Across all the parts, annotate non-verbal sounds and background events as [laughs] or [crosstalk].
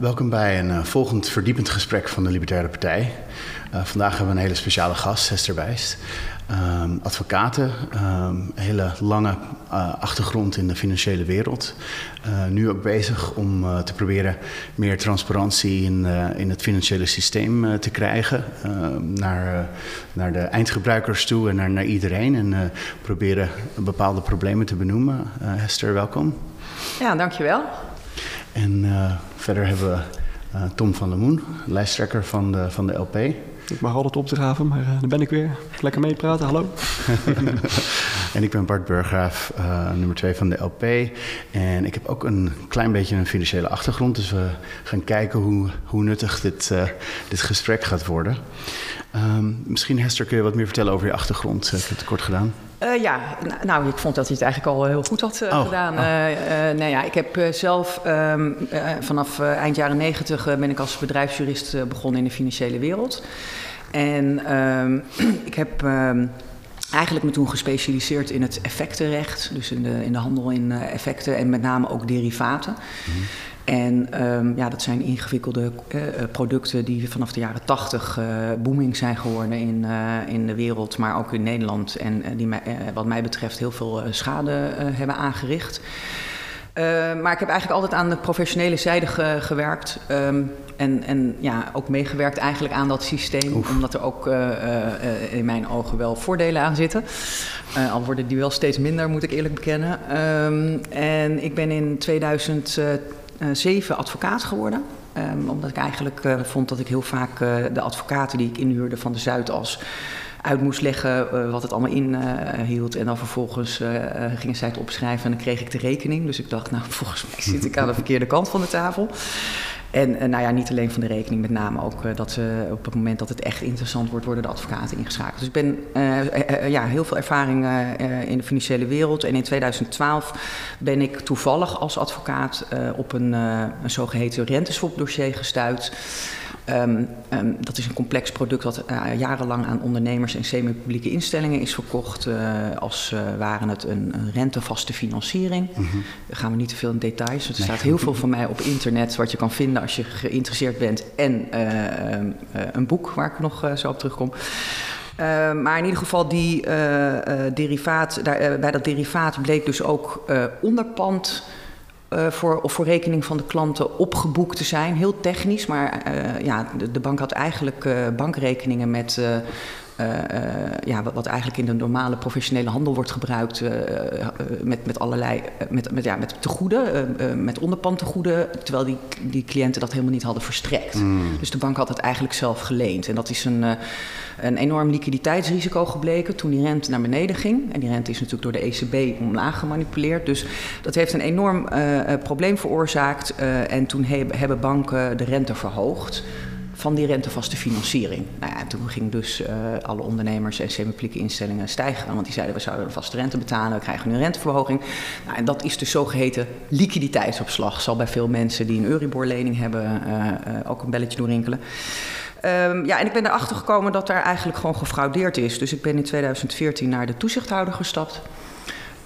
Welkom bij een uh, volgend verdiepend gesprek van de Libertaire Partij. Uh, vandaag hebben we een hele speciale gast, Hester Wijst. Um, advocaten, um, hele lange uh, achtergrond in de financiële wereld. nu ook bezig om te proberen meer transparantie in, in het financiële systeem te krijgen. Ehm, naar, naar de eindgebruikers toe en naar, naar iedereen. En proberen bepaalde problemen te benoemen. Hester, welkom. Ja, dankjewel. En uh, verder hebben we uh, Tom van der Moen, lijsttrekker van de, van de LP. Ik mag altijd opdraven, maar uh, daar ben ik weer. Lekker meepraten, hallo. [laughs] en ik ben Bart Burgraaf, nummer 2 van de LP. En ik heb ook een klein beetje een financiële achtergrond. Dus we gaan kijken hoe, hoe nuttig dit, dit gesprek gaat worden. Um, misschien Hester, kun je wat meer vertellen over je achtergrond? Ik heb het kort gedaan. Uh, ja, nou, ik vond dat hij het eigenlijk al heel goed had uh, oh, gedaan. Oh. Uh, nou ja, ik heb zelf um, vanaf eind jaren negentig ben ik als bedrijfsjurist begonnen in de financiële wereld. En um, [clears throat] ik heb um, eigenlijk me toen gespecialiseerd in het effectenrecht, dus in de, in de handel in effecten en met name ook derivaten. Mm -hmm. En ehm, ja, dat zijn ingewikkelde eh, eh, producten die vanaf de jaren tachtig uh, booming zijn geworden in, in de wereld, maar ook in Nederland. En die wat mij betreft heel veel schade hebben aangericht. Ehm, maar ik heb eigenlijk altijd aan de professionele zijde gewerkt. Ehm, en, en ja, ook meegewerkt eigenlijk aan dat systeem. Omdat er ook in mijn ogen wel voordelen aan zitten. Al worden die wel steeds minder, moet ik eerlijk bekennen. En ik ben in 2010 eh, zeven advocaat geworden. Ehm, omdat ik eigenlijk eh, vond dat ik heel vaak eh, de advocaten die ik inhuurde van de Zuidas uit moest leggen wat het allemaal inhield. en dan vervolgens gingen zij het opschrijven en dan kreeg ik de rekening. Dus ik dacht, nou, [laughs] volgens mij zit ik aan de verkeerde kant van de tafel. En uh, nou ja, niet alleen van de rekening, met name ook uh, dat ze op het moment dat het echt interessant wordt, worden de advocaten ingeschakeld. Dus ik ben ja, heel veel ervaring in de financiële wereld. En in 2012 ben ik toevallig als advocaat op een, een zogeheten renteswapdossier gestuurd. Um, um, dat is een complex product dat uh, jarenlang aan ondernemers en semi-publieke instellingen is verkocht. Uh, als uh, waren het een, een, rentevaste financiering. Mm -hmm. Daar gaan we niet te veel in details. Er nee. staat heel veel van mij op internet wat je kan vinden als je geïnteresseerd bent. En een boek waar ik nog zo op terugkom. Uh, maar in ieder geval, die uh, uh, derivaat, daar, bij dat derivaat bleek dus ook onderpand uh, voor, of voor rekening van de klanten opgeboekt te zijn. Heel technisch, maar uh, ja, de, bank had eigenlijk uh, bankrekeningen met. Ja, wat, wat, eigenlijk in de normale professionele handel wordt gebruikt met, met allerlei, met, met, ja, met tegoeden, met onderpand tegoeden, terwijl die, die cliënten dat helemaal niet hadden verstrekt. Mm. Dus de bank had het eigenlijk zelf geleend. En dat is een, een enorm liquiditeitsrisico gebleken toen die rente naar beneden ging. En die rente is natuurlijk door de ECB omlaag gemanipuleerd. Dus dat heeft een enorm probleem veroorzaakt. En toen he hebben banken de rente verhoogd van die rentevaste financiering. Nou ja, toen gingen dus uh, alle ondernemers en semi-publieke instellingen stijgen. Want die zeiden, we zouden een vaste rente betalen, we krijgen nu een renteverhoging. Nou, en dat is de zogeheten liquiditeitsopslag. Zal bij veel mensen die een Euribor-lening hebben uh, uh, ook een belletje doorrinkelen. Um, ja, en ik ben erachter gekomen dat daar eigenlijk gewoon gefraudeerd is. Dus ik ben in 2014 naar de toezichthouder gestapt.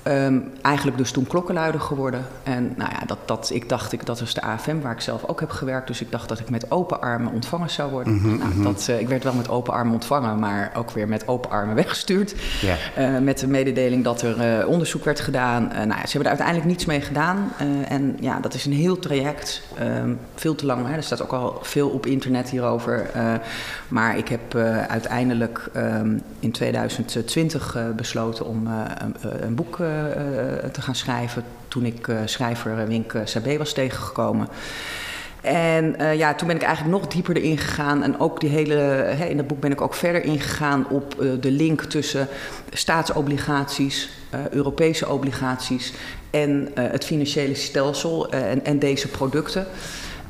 Um, eigenlijk dus toen klokkenluider geworden. En nou ja, dat, dat, ik dacht, ik, dat was de AFM waar ik zelf ook heb gewerkt. Dus ik dacht dat ik met open armen ontvangen zou worden. Mm -hmm, nou, mm -hmm. dat, uh, ik werd wel met open armen ontvangen, maar ook weer met open armen [laughs] weggestuurd. Yeah. Uh, met de mededeling dat er uh, onderzoek werd gedaan. nou ja, ze hebben er uiteindelijk niets mee gedaan. en ja, dat is een heel traject. Um, veel te lang. Hè. Er staat ook al veel op internet hierover. maar ik heb uiteindelijk um, in 2020 besloten om een, een boek te gaan schrijven. Toen ik uh, schrijver Wink Sabé was tegengekomen. En uh, ja, toen ben ik eigenlijk nog dieper erin gegaan. En ook die hele, hè, in dat boek ben ik ook verder ingegaan op uh, de link tussen staatsobligaties, uh, Europese obligaties en het financiële stelsel en, en, deze producten.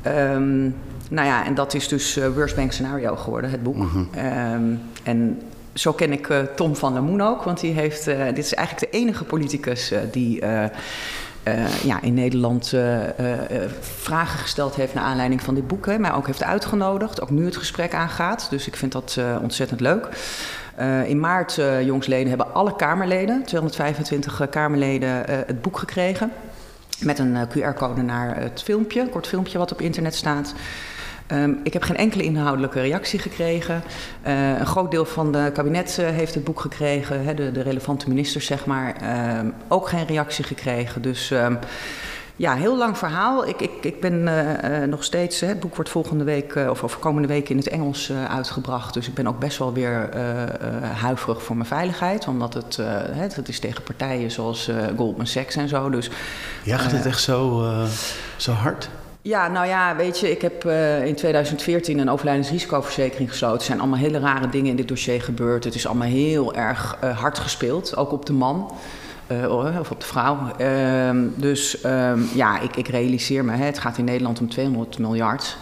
Um, nou ja, en dat is dus Worst Bank Scenario geworden, het boek. Mm -hmm. um, en zo ken ik uh, Tom van der Moen ook, want die heeft, uh, dit is eigenlijk de enige politicus uh, die ja, in Nederland vragen gesteld heeft naar aanleiding van dit boek. Hè, mij ook heeft uitgenodigd, ook nu het gesprek aangaat. Dus ik vind dat ontzettend leuk. in maart, jongsleden, hebben alle Kamerleden, 225 Kamerleden, het boek gekregen. met een QR-code naar het filmpje, een kort filmpje wat op internet staat. Um, ik heb geen enkele inhoudelijke reactie gekregen. Uh, een groot deel van de kabinet uh, heeft het boek gekregen, hè, de, de, relevante ministers zeg maar. Uh, ook geen reactie gekregen. Dus um, ja, heel lang verhaal. Ik, ik, ik ben nog steeds, het boek wordt volgende week of, of komende week in het Engels uitgebracht. Dus ik ben ook best wel weer huiverig voor mijn veiligheid. Omdat het, het, het is tegen partijen zoals Goldman Sachs en zo. Dus, ja, gaat het echt zo, zo hard? Ja, nou ja, weet je, ik heb uh, in 2014 een overlijdensrisicoverzekering gesloten. Er zijn allemaal hele rare dingen in dit dossier gebeurd. Het is allemaal heel erg uh, hard gespeeld, ook op de man. Uh, of op de vrouw. Ehm, dus um, ja, ik, ik, realiseer me, hè, het gaat in Nederland om 200 miljard.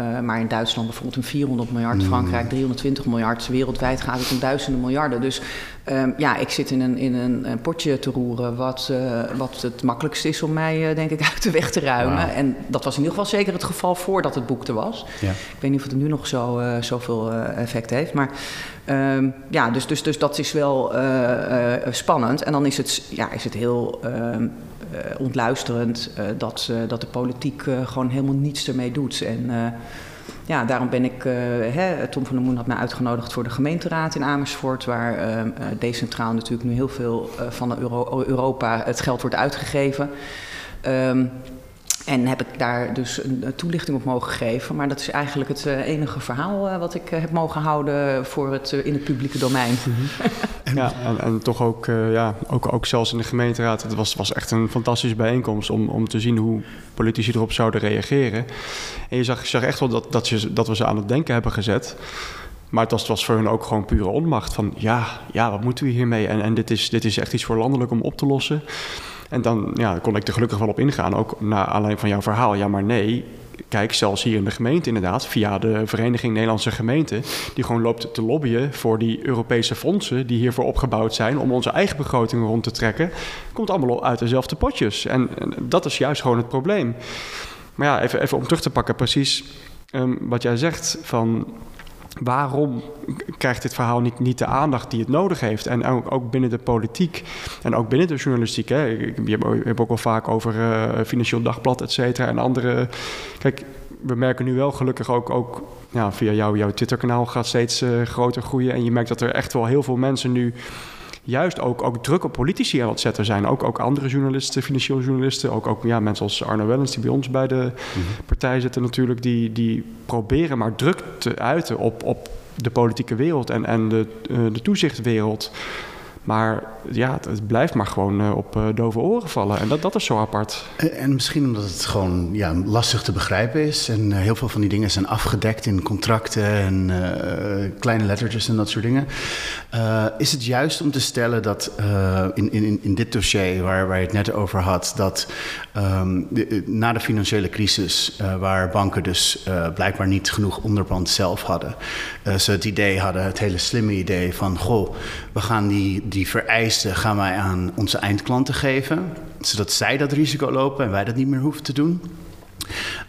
Uh, maar in Duitsland bijvoorbeeld een 400 miljard, mm. Frankrijk 320 miljard. Wereldwijd gaat het om duizenden miljarden. Dus um, ja, ik zit in een, in een, een potje te roeren wat, uh, wat het makkelijkste is om mij, uh, denk ik, [laughs] uit de weg te ruimen. Wow. En dat was in ieder geval zeker het geval voordat het boek er was. Ja. Ik weet niet of het nu nog zo, zoveel effect heeft. Maar um, ja, dus, dus, dus dat is wel spannend. En dan is het, ja, is het heel um, uh, ontluisterend uh, dat, dat de politiek gewoon helemaal niets ermee doet. En ja, daarom ben ik, hè, Tom van der Moen had mij uitgenodigd voor de gemeenteraad in Amersfoort, waar decentraal natuurlijk nu heel veel van Euro Europa het geld wordt uitgegeven. Um, en heb ik daar dus een toelichting op mogen geven. Maar dat is eigenlijk het enige verhaal wat ik heb mogen houden voor het, in het publieke domein. [laughs] Mm -hmm. Ja, en, en toch ook, ja, ook, ook zelfs in de gemeenteraad. Het was, was echt een fantastische bijeenkomst om, om te zien hoe politici erop zouden reageren. En je zag, je zag echt wel dat, dat, je, dat we ze aan het denken hebben gezet. Maar het was, het was voor hun ook gewoon pure onmacht. Van ja, ja wat moeten we hiermee? En, en dit, is, dit is echt iets voor landelijk om op te lossen. En dan ja, kon ik er gelukkig wel op ingaan, ook naar aanleiding van jouw verhaal. Ja, maar nee, kijk, zelfs hier in de gemeente inderdaad, via de Vereniging Nederlandse Gemeenten, die gewoon loopt te lobbyen voor die Europese fondsen die hiervoor opgebouwd zijn om onze eigen begroting rond te trekken, komt allemaal uit dezelfde potjes. En, dat is juist gewoon het probleem. Maar ja, even, even om terug te pakken, precies um, wat jij zegt van waarom krijgt dit verhaal niet, niet de aandacht die het nodig heeft? En ook, ook binnen de politiek en ook binnen de journalistiek. Hè. Je hebt ook wel vaak over uh, Financieel Dagblad, et cetera, en andere. Kijk, we merken nu wel gelukkig ook, ook ja, via jou, jouw Twitter-kanaal gaat steeds uh, groter groeien. En je merkt dat er echt wel heel veel mensen nu juist ook, ook druk op politici aan het zetten zijn. Ook, ook andere journalisten, financieel journalisten. Ook, ook ja, mensen als Arno Wellens, die bij ons bij de mm-hmm. partij zitten natuurlijk. Die, die proberen maar druk te uiten op, op de politieke wereld en, en de, uh, de toezichtwereld. Maar ja, het, blijft maar gewoon uh, op uh, dove oren vallen. En dat, dat is zo apart. En, en, misschien omdat het gewoon ja, lastig te begrijpen is. En uh, heel veel van die dingen zijn afgedekt in contracten en kleine lettertjes en dat soort dingen. is het juist om te stellen dat in, in, in dit dossier waar, waar je het net over had, dat de, na de financiële crisis, waar banken dus blijkbaar niet genoeg onderpand zelf hadden, ze het idee hadden, het hele slimme idee van: goh, we gaan die, die vereisten gaan wij aan onze eindklanten geven, zodat zij dat risico lopen en wij dat niet meer hoeven te doen.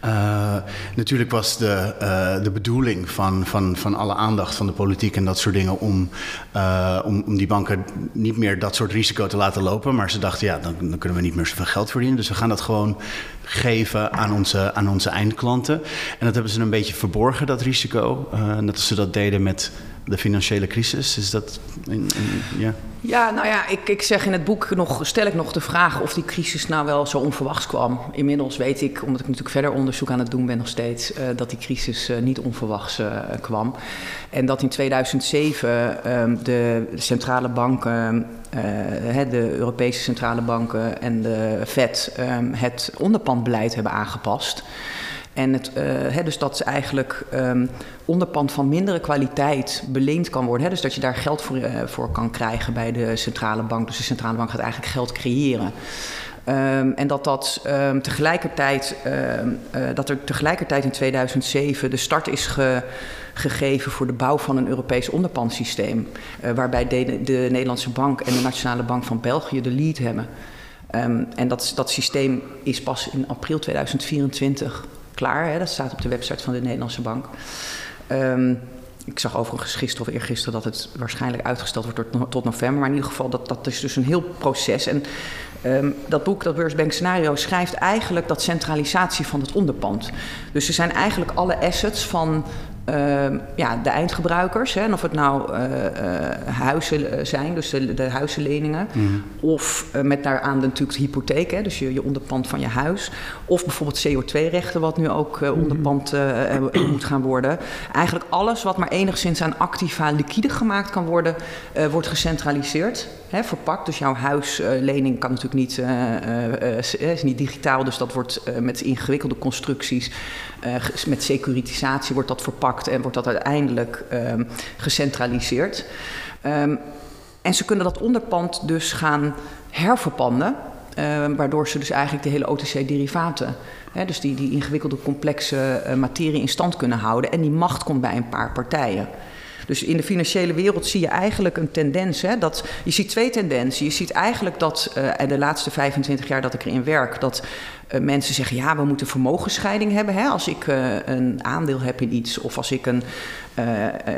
Uh, natuurlijk was de, uh, de bedoeling van, van, van alle aandacht van de politiek en dat soort dingen om, uh, om, om die banken niet meer dat soort risico te laten lopen. Maar ze dachten, ja, dan, dan kunnen we niet meer zoveel geld verdienen. Dus we gaan dat gewoon geven aan onze, aan onze eindklanten. En dat hebben ze een beetje verborgen, dat risico. net als ze dat deden met de financiële crisis? Is dat. In, in, ja? ja, nou ja, ik, ik zeg in het boek nog, stel ik nog de vraag of die crisis nou wel zo onverwachts kwam. Inmiddels weet ik, omdat ik natuurlijk verder onderzoek aan het doen ben nog steeds, uh, dat die crisis uh, niet onverwachts uh, kwam. En dat in 2007 um, de centrale banken, de Europese centrale banken en de Fed um, het onderpandbeleid hebben aangepast. En het, uh, dus dat eigenlijk um, onderpand van mindere kwaliteit beleend kan worden. Dus dat je daar geld voor, uh, voor kan krijgen bij de centrale bank. Dus de centrale bank gaat eigenlijk geld creëren. Um, en dat, dat, um, tegelijkertijd, uh, dat er tegelijkertijd in 2007 de start is ge, gegeven voor de bouw van een Europees onderpandsysteem. waarbij de, de, Nederlandse Bank en de Nationale Bank van België de lead hebben. en dat, dat systeem is pas in april 2024 klaar. Hè? Dat staat op de website van de Nederlandse Bank. Um, ik zag overigens gisteren of eergisteren dat het waarschijnlijk uitgesteld wordt tot, november. Maar in ieder geval, dat, dat is dus een heel proces. En um, dat boek, dat Beursbank Scenario, schrijft eigenlijk dat centralisatie van het onderpand. Dus er zijn eigenlijk alle assets van uh, ja, de eindgebruikers. Hè, en of het nou uh, uh, huizen zijn, dus de, de huizenleningen. Mm. Of met daaraan natuurlijk de hypotheek, hè, dus je, je onderpand van je huis. Of bijvoorbeeld CO2-rechten, wat nu ook mm. onderpand [clears throat] moet gaan worden. Eigenlijk alles wat maar enigszins aan activa liquide gemaakt kan worden, wordt gecentraliseerd. Hè, verpakt. Dus jouw huislening kan natuurlijk niet, is niet digitaal, dus dat wordt met ingewikkelde constructies, met securitisatie wordt dat verpakt en wordt dat uiteindelijk um, gecentraliseerd. Um, en ze kunnen dat onderpand dus gaan herverpanden, um, waardoor ze dus eigenlijk de hele OTC-derivaten, dus die, die ingewikkelde complexe uh, materie in stand kunnen houden. En die macht komt bij een paar partijen. Dus in de financiële wereld zie je eigenlijk een tendens. Hè, dat, je ziet twee tendensen. Je ziet eigenlijk dat uh, de laatste 25 jaar dat ik erin werk, dat uh, mensen zeggen: ja, we moeten vermogensscheiding hebben. Hè, als ik uh, een aandeel heb in iets, of als ik een.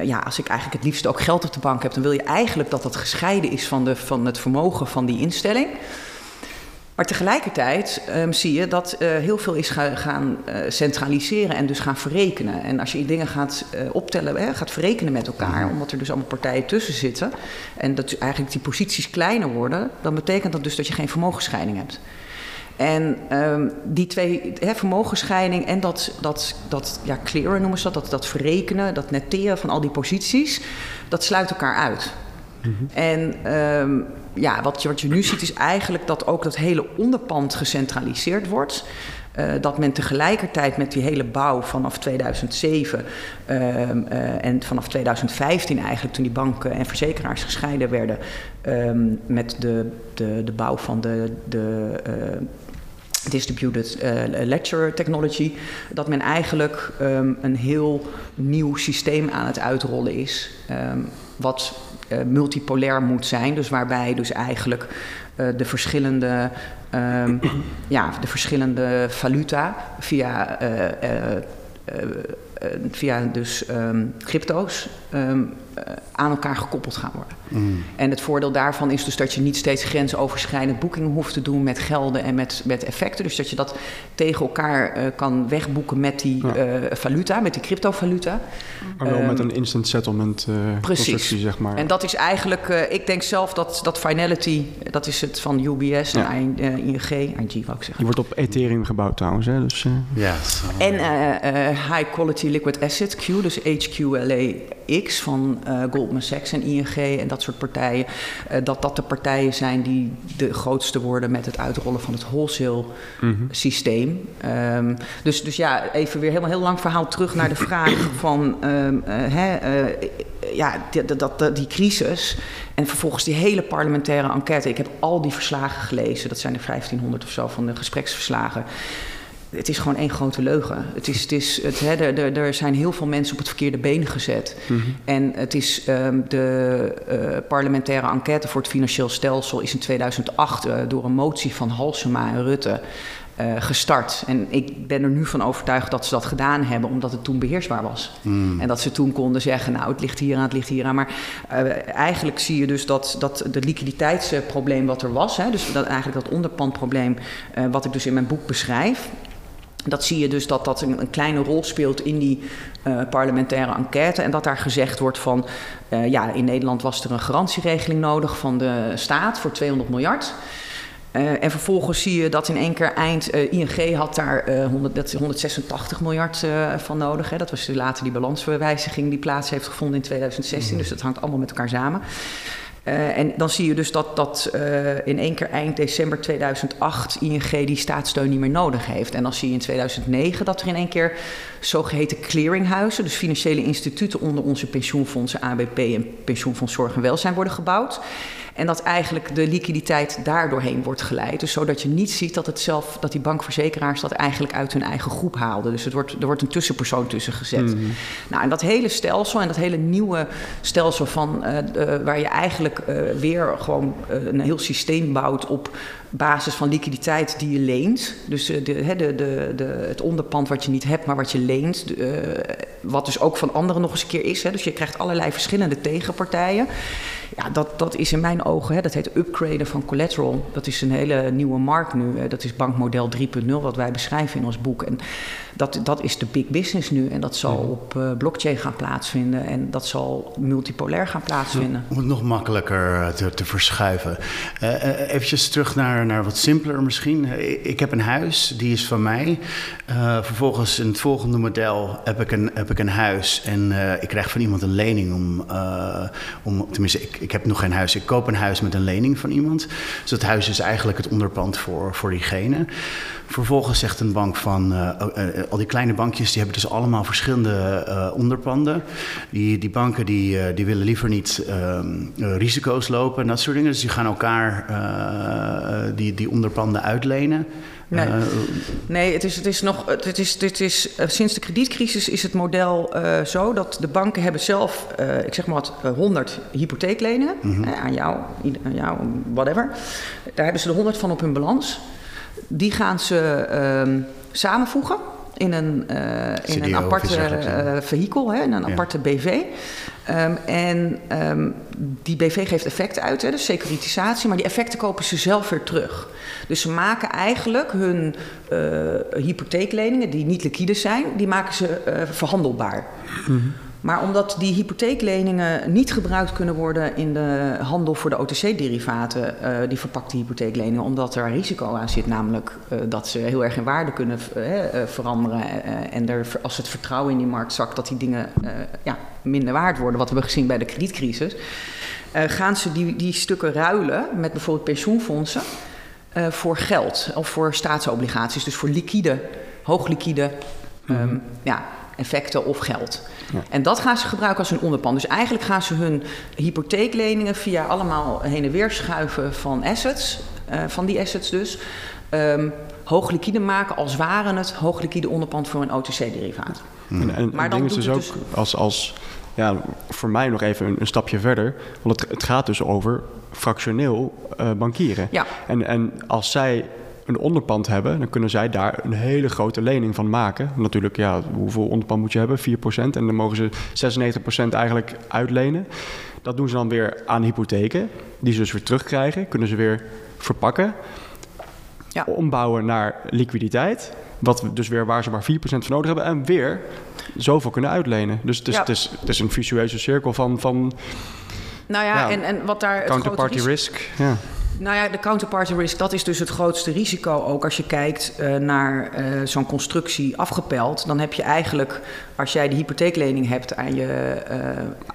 ja, als ik eigenlijk het liefst ook geld op de bank heb, dan wil je eigenlijk dat dat gescheiden is van, de, van het vermogen van die instelling. Maar tegelijkertijd um, zie je dat uh, heel veel is ga, gaan uh, centraliseren en dus gaan verrekenen. En als je dingen gaat uh, optellen, hè, gaat verrekenen met elkaar, omdat er dus allemaal partijen tussen zitten, en dat eigenlijk die posities kleiner worden, dan betekent dat dus dat je geen vermogensscheiding hebt. En um, die twee, hè, vermogensscheiding en dat, dat, dat ja, clearen noemen ze dat, dat, dat verrekenen, dat netteren van al die posities, dat sluit elkaar uit. -hmm. En um, ja, wat je, wat je nu ziet is eigenlijk dat ook dat hele onderpand gecentraliseerd wordt. Uh, dat men tegelijkertijd met die hele bouw vanaf 2007 uh, uh, en vanaf 2015 eigenlijk, toen die banken en verzekeraars gescheiden werden, um, met de, de, de bouw van de, de distributed ledger technology, dat men eigenlijk een heel nieuw systeem aan het uitrollen is, wat multipolair moet zijn. Dus waarbij dus eigenlijk uh, de verschillende, um, ja, de verschillende valuta via, uh, via dus um, crypto's um, aan elkaar gekoppeld gaan worden. Mm. En het voordeel daarvan is dus dat je niet steeds grensoverschrijdend boekingen hoeft te doen met gelden en met, met effecten. Dus dat je dat tegen elkaar uh, kan wegboeken met die ja. uh, valuta, met die cryptovaluta. Maar wel um, met een instant settlement uh, constructie, zeg maar. En dat is eigenlijk, ik denk zelf dat, dat Finality, dat is het van UBS ja. en ING, ING wou ik zeggen. Die wordt op Ethereum gebouwd trouwens, hè? Dus, ja, en high quality liquid asset, Q, dus HQLAX van Goldman Sachs en ING en dat soort partijen, uh, dat dat de partijen zijn die de grootste worden met het uitrollen van het wholesale mm-hmm. systeem. Um, dus, dus ja, even weer helemaal heel lang verhaal terug naar de vraag [clears throat] van um, uh, hè, ja, die, dat, die crisis. En vervolgens die hele parlementaire enquête. Ik heb al die verslagen gelezen. Dat zijn er 1500 of zo van de gespreksverslagen het is gewoon één grote leugen. Het is, het is, het, hè, er, er zijn heel veel mensen op het verkeerde been gezet. Mm-hmm. En het is um, de uh, parlementaire enquête voor het financieel stelsel is in 2008 uh, door een motie van Halsema en Rutte. Uh, gestart. En ik ben er nu van overtuigd dat ze dat gedaan hebben, omdat het toen beheersbaar was. Mm. En dat ze toen konden zeggen: Nou, het ligt hier aan, het ligt hier aan. Maar uh, eigenlijk zie je dus dat, dat de liquiditeitsprobleem wat er was, hè, dus dat, eigenlijk dat onderpandprobleem, uh, wat ik dus in mijn boek beschrijf, dat zie je dus dat dat een, een kleine rol speelt in die uh, parlementaire enquête. En dat daar gezegd wordt van... Uh, ja, in Nederland was er een garantieregeling nodig van de staat voor 200 miljard. Uh, en vervolgens zie je dat in één keer eind... ING had daar 100, dat 186 miljard van nodig. Hè. Dat was later die balanswijziging die plaats heeft gevonden in 2016. Mm. Dus dat hangt allemaal met elkaar samen. Uh, en dan zie je dus dat, dat uh, in één keer eind december 2008 ING die staatssteun niet meer nodig heeft. En dan zie je in 2009 dat er in één keer zogeheten clearinghuizen, dus financiële instituten onder onze pensioenfondsen ABP en Pensioenfonds Zorg en Welzijn worden gebouwd. En dat eigenlijk de liquiditeit daardoorheen wordt geleid. Dus zodat je niet ziet dat, het zelf, dat die bankverzekeraars dat eigenlijk uit hun eigen groep haalden. Dus het wordt, er wordt een tussenpersoon tussen gezet. Mm. Nou, en dat hele stelsel en dat hele nieuwe stelsel van uh, uh, waar je eigenlijk uh, weer gewoon een heel systeem bouwt op basis van liquiditeit die je leent. Dus de, de, de, de, het onderpand wat je niet hebt, maar wat je leent. wat dus ook van anderen nog eens een keer is. Hè. Dus je krijgt allerlei verschillende tegenpartijen. Ja, dat, dat is in mijn ogen, hè, dat heet upgraden van collateral. Dat is een hele nieuwe markt nu. Dat is bankmodel 3.0 wat wij beschrijven in ons boek. En dat, dat is de big business nu. En dat zal op uh, blockchain gaan plaatsvinden. En dat zal multipolair gaan plaatsvinden. Om het nog makkelijker eh, te, te verschuiven. Uh, eventjes terug naar, naar wat simpeler misschien. Ik heb een huis, die is van mij. vervolgens in het volgende model heb ik een, heb ik een huis. En ik krijg van iemand een lening om... om tenminste, ik, ik heb nog geen huis. Ik koop een huis met een lening van iemand. Dus dat huis is eigenlijk het onderpand voor, voor diegene. Vervolgens zegt een bank van, uh, al die kleine bankjes die hebben dus allemaal verschillende uh, onderpanden. Die, die banken die, die willen liever niet ehm, risico's lopen en dat soort dingen. Dus die gaan elkaar die, die onderpanden uitlenen. Nee, nee het, is, het is nog. Het is, dit is, sinds de kredietcrisis is het model uh, zo dat de banken hebben zelf, uh, ik zeg maar wat, 100 hypotheekleningen mm -hmm. aan jou, aan jou, whatever. Daar hebben ze de 100 van op hun balans. Die gaan ze uh, samenvoegen in een, uh, in een aparte uh, vehikel, hè, in een aparte BV. Um, ehm, en um, die BV geeft effecten uit, hè, dus securitisatie, maar die effecten kopen ze zelf weer terug. Dus ze maken eigenlijk hun uh, hypotheekleningen, die niet liquide zijn, die maken ze verhandelbaar. Mm -hmm. Maar omdat die hypotheekleningen niet gebruikt kunnen worden in de handel voor de OTC-derivaten, uh, die verpakte hypotheekleningen, omdat er risico aan zit, namelijk uh, dat ze heel erg in waarde kunnen uh, veranderen. en er, als het vertrouwen in die markt zakt, dat die dingen ja, minder waard worden, wat we hebben gezien bij de kredietcrisis. gaan ze die, die stukken ruilen met bijvoorbeeld pensioenfondsen voor geld of voor staatsobligaties, dus voor liquide, hoogliquide mm -hmm. um, ja, effecten of geld. Ja. En dat gaan ze gebruiken als hun onderpand. Dus eigenlijk gaan ze hun hypotheekleningen via allemaal heen en weer schuiven van assets, uh, van die assets dus, um, hoog liquide maken als waren het hoog liquide onderpand voor een OTC-derivaat. En, en, maar dan is dus ook dus... als, als ja, voor mij nog even een, een stapje verder, want het, het, gaat dus over fractioneel uh, bankieren. Ja. En, en als zij een onderpand hebben, dan kunnen zij daar een hele grote lening van maken. Natuurlijk, ja, hoeveel onderpand moet je hebben? 4%. En dan mogen ze 96% eigenlijk uitlenen. Dat doen ze dan weer aan hypotheken, die ze dus weer terugkrijgen. Kunnen ze weer verpakken, ja. ombouwen naar liquiditeit. Wat dus weer waar ze maar 4% van nodig hebben. En weer zoveel kunnen uitlenen. Dus het is, ja. het is, het is een visueuze cirkel van... van nou ja, ja en, en wat daar... Counterparty risk. Ja. Nou ja, de counterparty risk, dat is dus het grootste risico. Ook als je kijkt uh, naar uh, zo'n constructie afgepeld, dan heb je eigenlijk, als jij de hypotheeklening hebt aan je uh,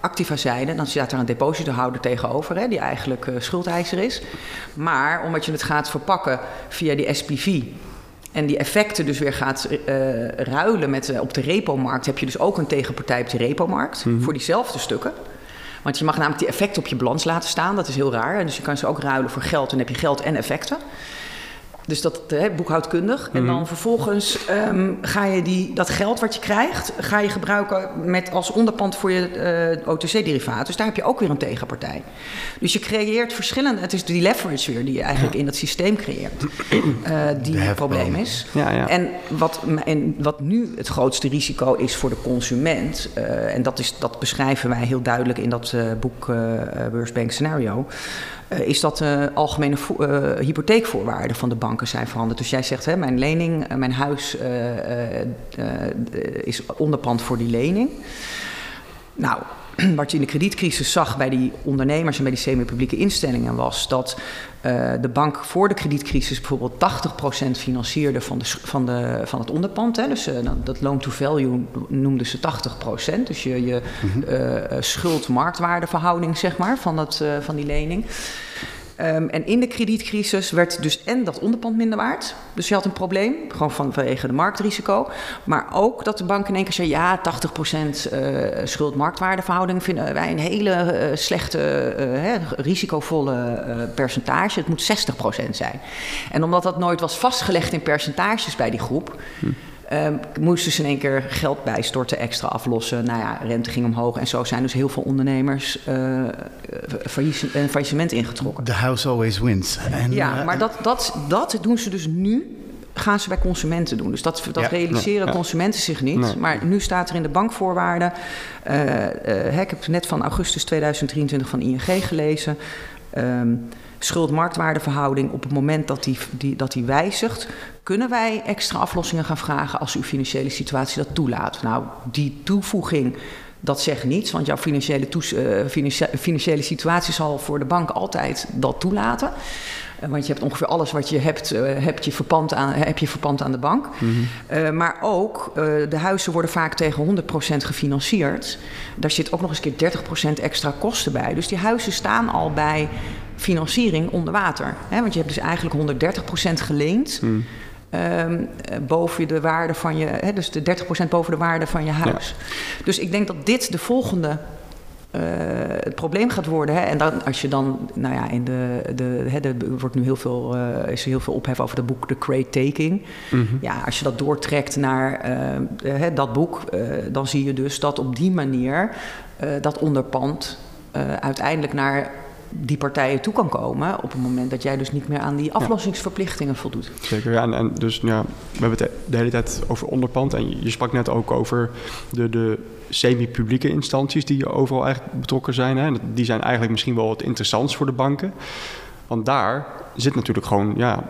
activa-zijde, dan staat er een depositohouder tegenover, hè, die eigenlijk schuldeiser is. Maar omdat je het gaat verpakken via die SPV, en die effecten dus weer gaat ruilen met, op de repo-markt, heb je dus ook een tegenpartij op de repo-markt mm -hmm. voor diezelfde stukken. Want je mag namelijk die effecten op je balans laten staan. Dat is heel raar. Dus je kan ze ook ruilen voor geld. Dan heb je geld en effecten. Dus dat hè, boekhoudkundig. En dan mhm. vervolgens um, ga je die, dat geld wat je krijgt, ga je gebruiken met als onderpand voor je uh, OTC-derivaat. Dus daar heb je ook weer een tegenpartij. Dus je creëert verschillende. Het is die leverage weer die je eigenlijk in dat systeem creëert. Uh, die het probleem is. Ja, ja. En, wat, en wat nu het grootste risico is voor de consument. Uh, en dat, is, dat beschrijven wij heel duidelijk in dat boek Worst Bank Scenario. Uh, is dat de uh, algemene uh, hypotheekvoorwaarden van de banken zijn veranderd. Dus jij zegt, hè, mijn lening, mijn huis is onderpand voor die lening. Nou, [clears throat] wat je in de kredietcrisis zag bij die ondernemers en bij die semi-publieke instellingen was dat uh, de bank voor de kredietcrisis bijvoorbeeld 80% financierde van, de, van, de, van het onderpand. Hè. Dus uh, dat loan to value noemden ze 80%. Dus je, je mm -hmm. uh, schuld-marktwaardeverhouding zeg maar, van, dat, van die lening. Um, en in de kredietcrisis werd dus en dat onderpand minder waard. Dus je had een probleem, gewoon van, vanwege de marktrisico. Maar ook dat de bank in één keer zei... ja, 80% uh, schuld-marktwaardeverhouding vinden wij een hele uh, slechte, uh, risicovolle percentage. Het moet 60% zijn. En omdat dat nooit was vastgelegd in percentages bij die groep... Hm. Uh, moesten ze in één keer geld bijstorten, extra aflossen. Nou ja, rente ging omhoog en zo zijn dus heel veel ondernemers uh, faillissement ingetrokken. The house always wins. Ja, maar dat, dat, dat doen ze dus nu gaan ze bij consumenten doen. Dus dat, dat realiseren consumenten zich niet. Maar nu staat er in de bankvoorwaarden. Uh, ik heb net van augustus 2023 van ING gelezen. Um, schuld-marktwaardeverhouding op het moment dat die, die, dat die wijzigt, kunnen wij extra aflossingen gaan vragen als uw financiële situatie dat toelaat. Nou, die toevoeging, dat zegt niets, want jouw financiële, uh, financiële situatie zal voor de bank altijd dat toelaten. Eh, want je hebt ongeveer alles wat je hebt, uh, heb, je verpand aan, heb je verpand aan de bank. Mhm. uh, maar ook, de huizen worden vaak tegen 100% gefinancierd. Daar zit ook nog eens keer 30% extra kosten bij. Dus die huizen staan al bij financiering onder water. Hè? Want je hebt dus eigenlijk 130% geleend. Mm. Um, boven de waarde van je, hè, dus de 30% boven de waarde van je huis. Dus ik denk dat dit de volgende uh, het probleem gaat worden. Hè? En dan, als je dan, nou ja, in de, de, hè, er wordt nu heel veel, uh, is er heel veel ophef over dat boek The Crate Taking. Mm -hmm. Ja, als je dat doortrekt naar uh, dat boek, dan zie je dus dat op die manier dat onderpand uiteindelijk naar die partijen toe kan komen op het moment dat jij dus niet meer aan die aflossingsverplichtingen voldoet. Zeker, ja. En, en, dus ja, we hebben het de hele tijd over onderpand. En je sprak net ook over de, de semi-publieke instanties die overal eigenlijk betrokken zijn. Hè. Die zijn eigenlijk misschien wel het interessantst voor de banken. Want daar zit natuurlijk gewoon ja,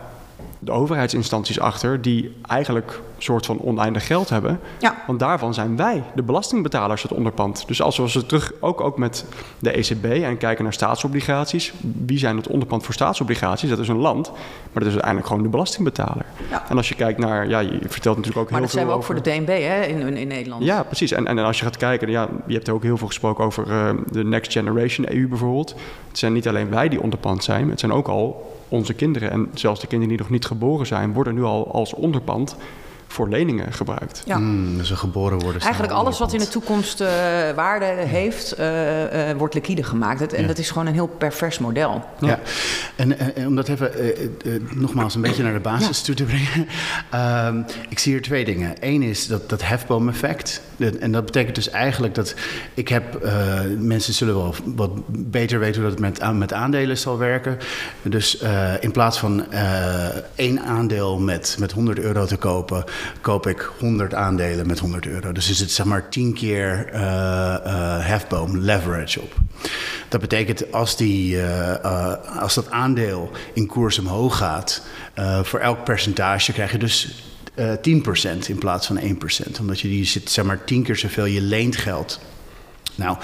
de overheidsinstanties achter die eigenlijk een soort van oneindig geld hebben. Ja. Want daarvan zijn wij, de belastingbetalers, het onderpand. Dus als we terug, ook, ook met de ECB en kijken naar staatsobligaties, wie zijn het onderpand voor staatsobligaties? Dat is een land, maar dat is uiteindelijk gewoon de belastingbetaler. Ja. En als je kijkt naar, ja, je vertelt natuurlijk ook maar heel veel. Maar dat zijn we ook voor de DNB hè, in, in Nederland. Ja, precies. En, en, als je gaat kijken, ja, je hebt ook heel veel gesproken over uh, de Next Generation EU bijvoorbeeld. Het zijn niet alleen wij die onderpand zijn, het zijn ook al onze kinderen en zelfs de kinderen die nog niet geboren zijn, worden nu al als onderpand voor leningen gebruikt. Ja. Mm, dus geboren worden. Eigenlijk alles wat in de toekomst uh, waarde heeft, uh, uh, wordt liquide gemaakt. en dat is gewoon een heel pervers model. Ja, En, en, om dat even nogmaals een beetje naar de basis toe te brengen. [laughs] Ehm, ik zie hier twee dingen. Eén is dat, dat hefboom-effect. En dat betekent dus eigenlijk dat ik heb... mensen zullen wel wat beter weten hoe dat met, met aandelen zal werken. Dus in plaats van één aandeel met, met 100 euro te kopen koop ik 100 aandelen met 100 euro. Dus is het zeg maar 10 keer uh, uh, hefboom leverage op. Dat betekent als, die, uh, als dat aandeel in koers omhoog gaat, voor elk percentage krijg je dus 10% in plaats van 1%. Omdat je die zit zeg maar 10 keer zoveel je leent geld. Nou,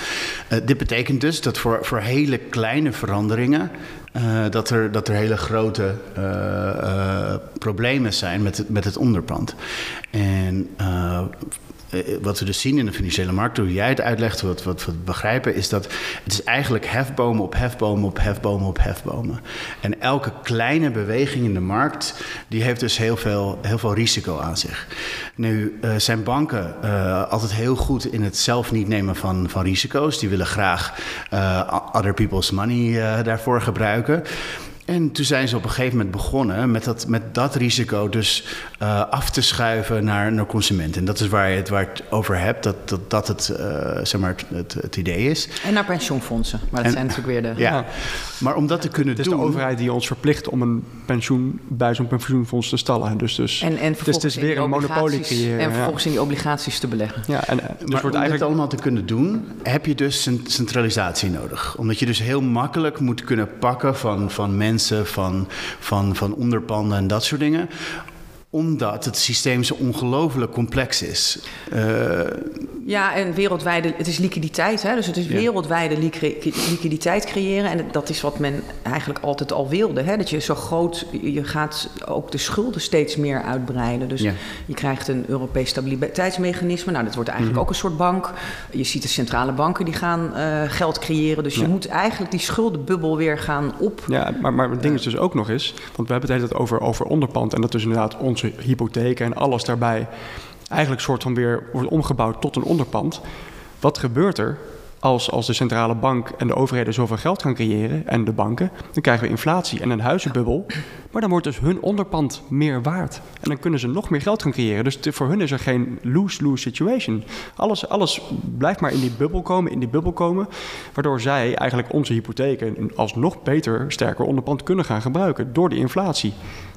dit betekent dus dat voor, voor hele kleine veranderingen uh, dat, er, dat er hele grote uh, uh, problemen zijn met het, met het onderpand. En eh, wat we dus zien in de financiële markt, hoe jij het uitlegt, wat, wat we begrijpen, is dat het is eigenlijk hefbomen op hefbomen op hefbomen op hefbomen. En elke kleine beweging in de markt, die heeft dus heel veel, heel veel risico aan zich. Nu zijn banken altijd heel goed in het zelf niet nemen van, van risico's. Die willen graag other people's money daarvoor gebruiken. Okay. En toen zijn ze op een gegeven moment begonnen met dat, met dat risico dus uh, af te schuiven naar, naar consumenten. En dat is waar je het, waar het over hebt, dat dat, dat het, uh, zeg maar het, het, idee is. En naar pensioenfondsen, maar dat en, zijn natuurlijk weer de... Ja, maar om dat te kunnen doen... Het is de overheid die ons verplicht om een pensioen bij zo'n pensioenfonds te stallen. Dus, dus, en, en dus het is weer een monopolie creëren. En vervolgens ja. in die obligaties te beleggen. Ja, en, dus maar wordt om eigenlijk... dit allemaal te kunnen doen, heb je dus centralisatie nodig. Omdat je dus heel makkelijk moet kunnen pakken van, van mensen, van, van, van onderpanden en dat soort dingen omdat het systeem zo ongelooflijk complex is. Uh, ja, en wereldwijde, het is liquiditeit. Hè? Dus het is wereldwijde liquiditeit creëren. En dat is wat men eigenlijk altijd al wilde. Hè? Dat je zo groot, je gaat ook de schulden steeds meer uitbreiden. Dus je krijgt een Europees stabiliteitsmechanisme. Nou, dat wordt eigenlijk mhm. ook een soort bank. Je ziet de centrale banken die gaan uh, geld creëren. Dus je moet eigenlijk die schuldenbubbel weer gaan op. Ja, maar, maar het ding is dus ook nog eens, want we hebben het hele over, over onderpand. En dat is inderdaad onze hypotheken en alles daarbij eigenlijk soort van weer wordt omgebouwd tot een onderpand. Wat gebeurt er als, als de centrale bank en de overheden zoveel geld gaan creëren en de banken, dan krijgen we inflatie en een huizenbubbel. Maar dan wordt dus hun onderpand meer waard. En dan kunnen ze nog meer geld gaan creëren. Dus voor hun is er geen lose-lose situation. Alles, alles blijft maar in die bubbel komen, in die bubbel komen. Waardoor zij eigenlijk onze hypotheken alsnog beter, sterker onderpand kunnen gaan gebruiken door die inflatie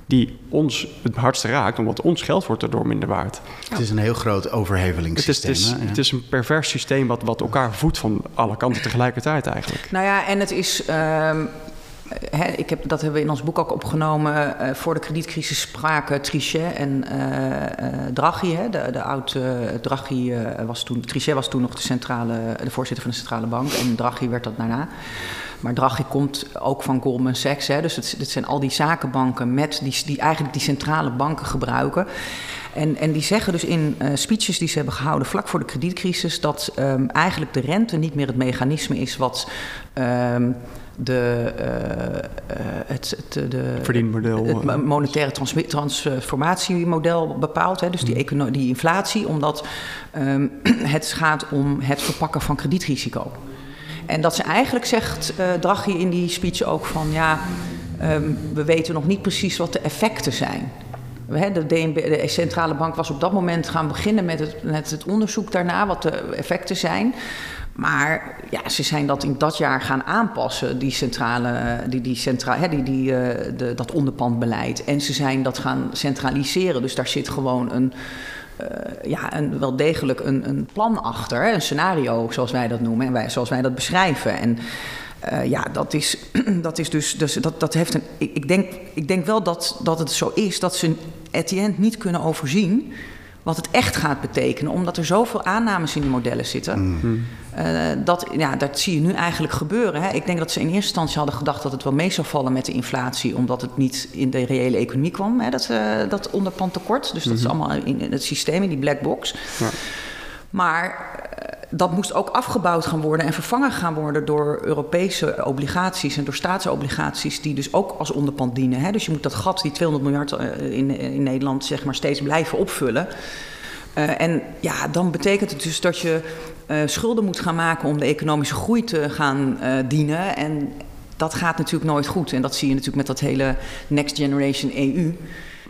die ons het hardste raakt, omdat ons geld wordt erdoor minder waard. Het is een heel groot overhevelingssysteem. Het is, het is, het is een pervers systeem wat, wat elkaar voedt van alle kanten tegelijkertijd eigenlijk. Nou ja, en het is... Ehm, ik heb, dat hebben we in ons boek ook opgenomen. Uh, voor de kredietcrisis spraken Trichet en uh, Draghi. Hè, de, de oud Draghi was toen. Trichet was toen nog de, centrale, de voorzitter van de centrale bank. En Draghi werd dat daarna. Maar Draghi komt ook van Goldman Sachs. Hè, dus het, het, zijn al die zakenbanken met die, die eigenlijk die centrale banken gebruiken. En, en die zeggen dus in uh, speeches die ze hebben gehouden vlak voor de kredietcrisis dat um, eigenlijk de rente niet meer het mechanisme is wat. Um, de, uh, het, het, de, Verdienmodel. Het monetaire trans transformatiemodel bepaalt. Hè, dus die, mm. die inflatie, omdat um, [clears throat] het gaat om het verpakken van kredietrisico. En dat ze eigenlijk zegt, uh, Draghi in die speech ook van ja, um, we weten nog niet precies wat de effecten zijn. De, DNB, de centrale bank was op dat moment gaan beginnen met het, het onderzoek daarna, wat de effecten zijn. Maar ja, ze zijn dat in dat jaar gaan aanpassen, die centrale, die, die centra, hè, die, die, uh, de, dat onderpandbeleid. En ze zijn dat gaan centraliseren. Dus daar zit gewoon een, ja, een, wel degelijk een, een plan achter, een scenario zoals wij dat noemen en wij, zoals wij dat beschrijven. En uh, ja, dat is, [clears throat] dat is dus, dus dat, dat heeft een. Ik, ik, denk, ik denk wel dat, dat het zo is dat ze end niet kunnen overzien wat het echt gaat betekenen, omdat er zoveel aannames in die modellen zitten. Mm. Uh, dat, ja, dat zie je nu eigenlijk gebeuren. Hè. Ik denk dat ze in eerste instantie hadden gedacht dat het wel mee zou vallen met de inflatie, omdat het niet in de reële economie kwam, hè, dat, uh, dat onderpandtekort. Dus dat is mhm. allemaal in, in, het systeem, in die black box. Ja. Maar uh, dat moest ook afgebouwd gaan worden en vervangen gaan worden door Europese obligaties en door staatsobligaties, die dus ook als onderpand dienen. Hè. Dus je moet dat gat, die 200 miljard in, in Nederland, zeg maar, steeds blijven opvullen. Uh, en ja, dan betekent het dus dat je uh, schulden moet gaan maken om de economische groei te gaan uh, dienen. En dat gaat natuurlijk nooit goed. En dat zie je natuurlijk met dat hele Next Generation EU.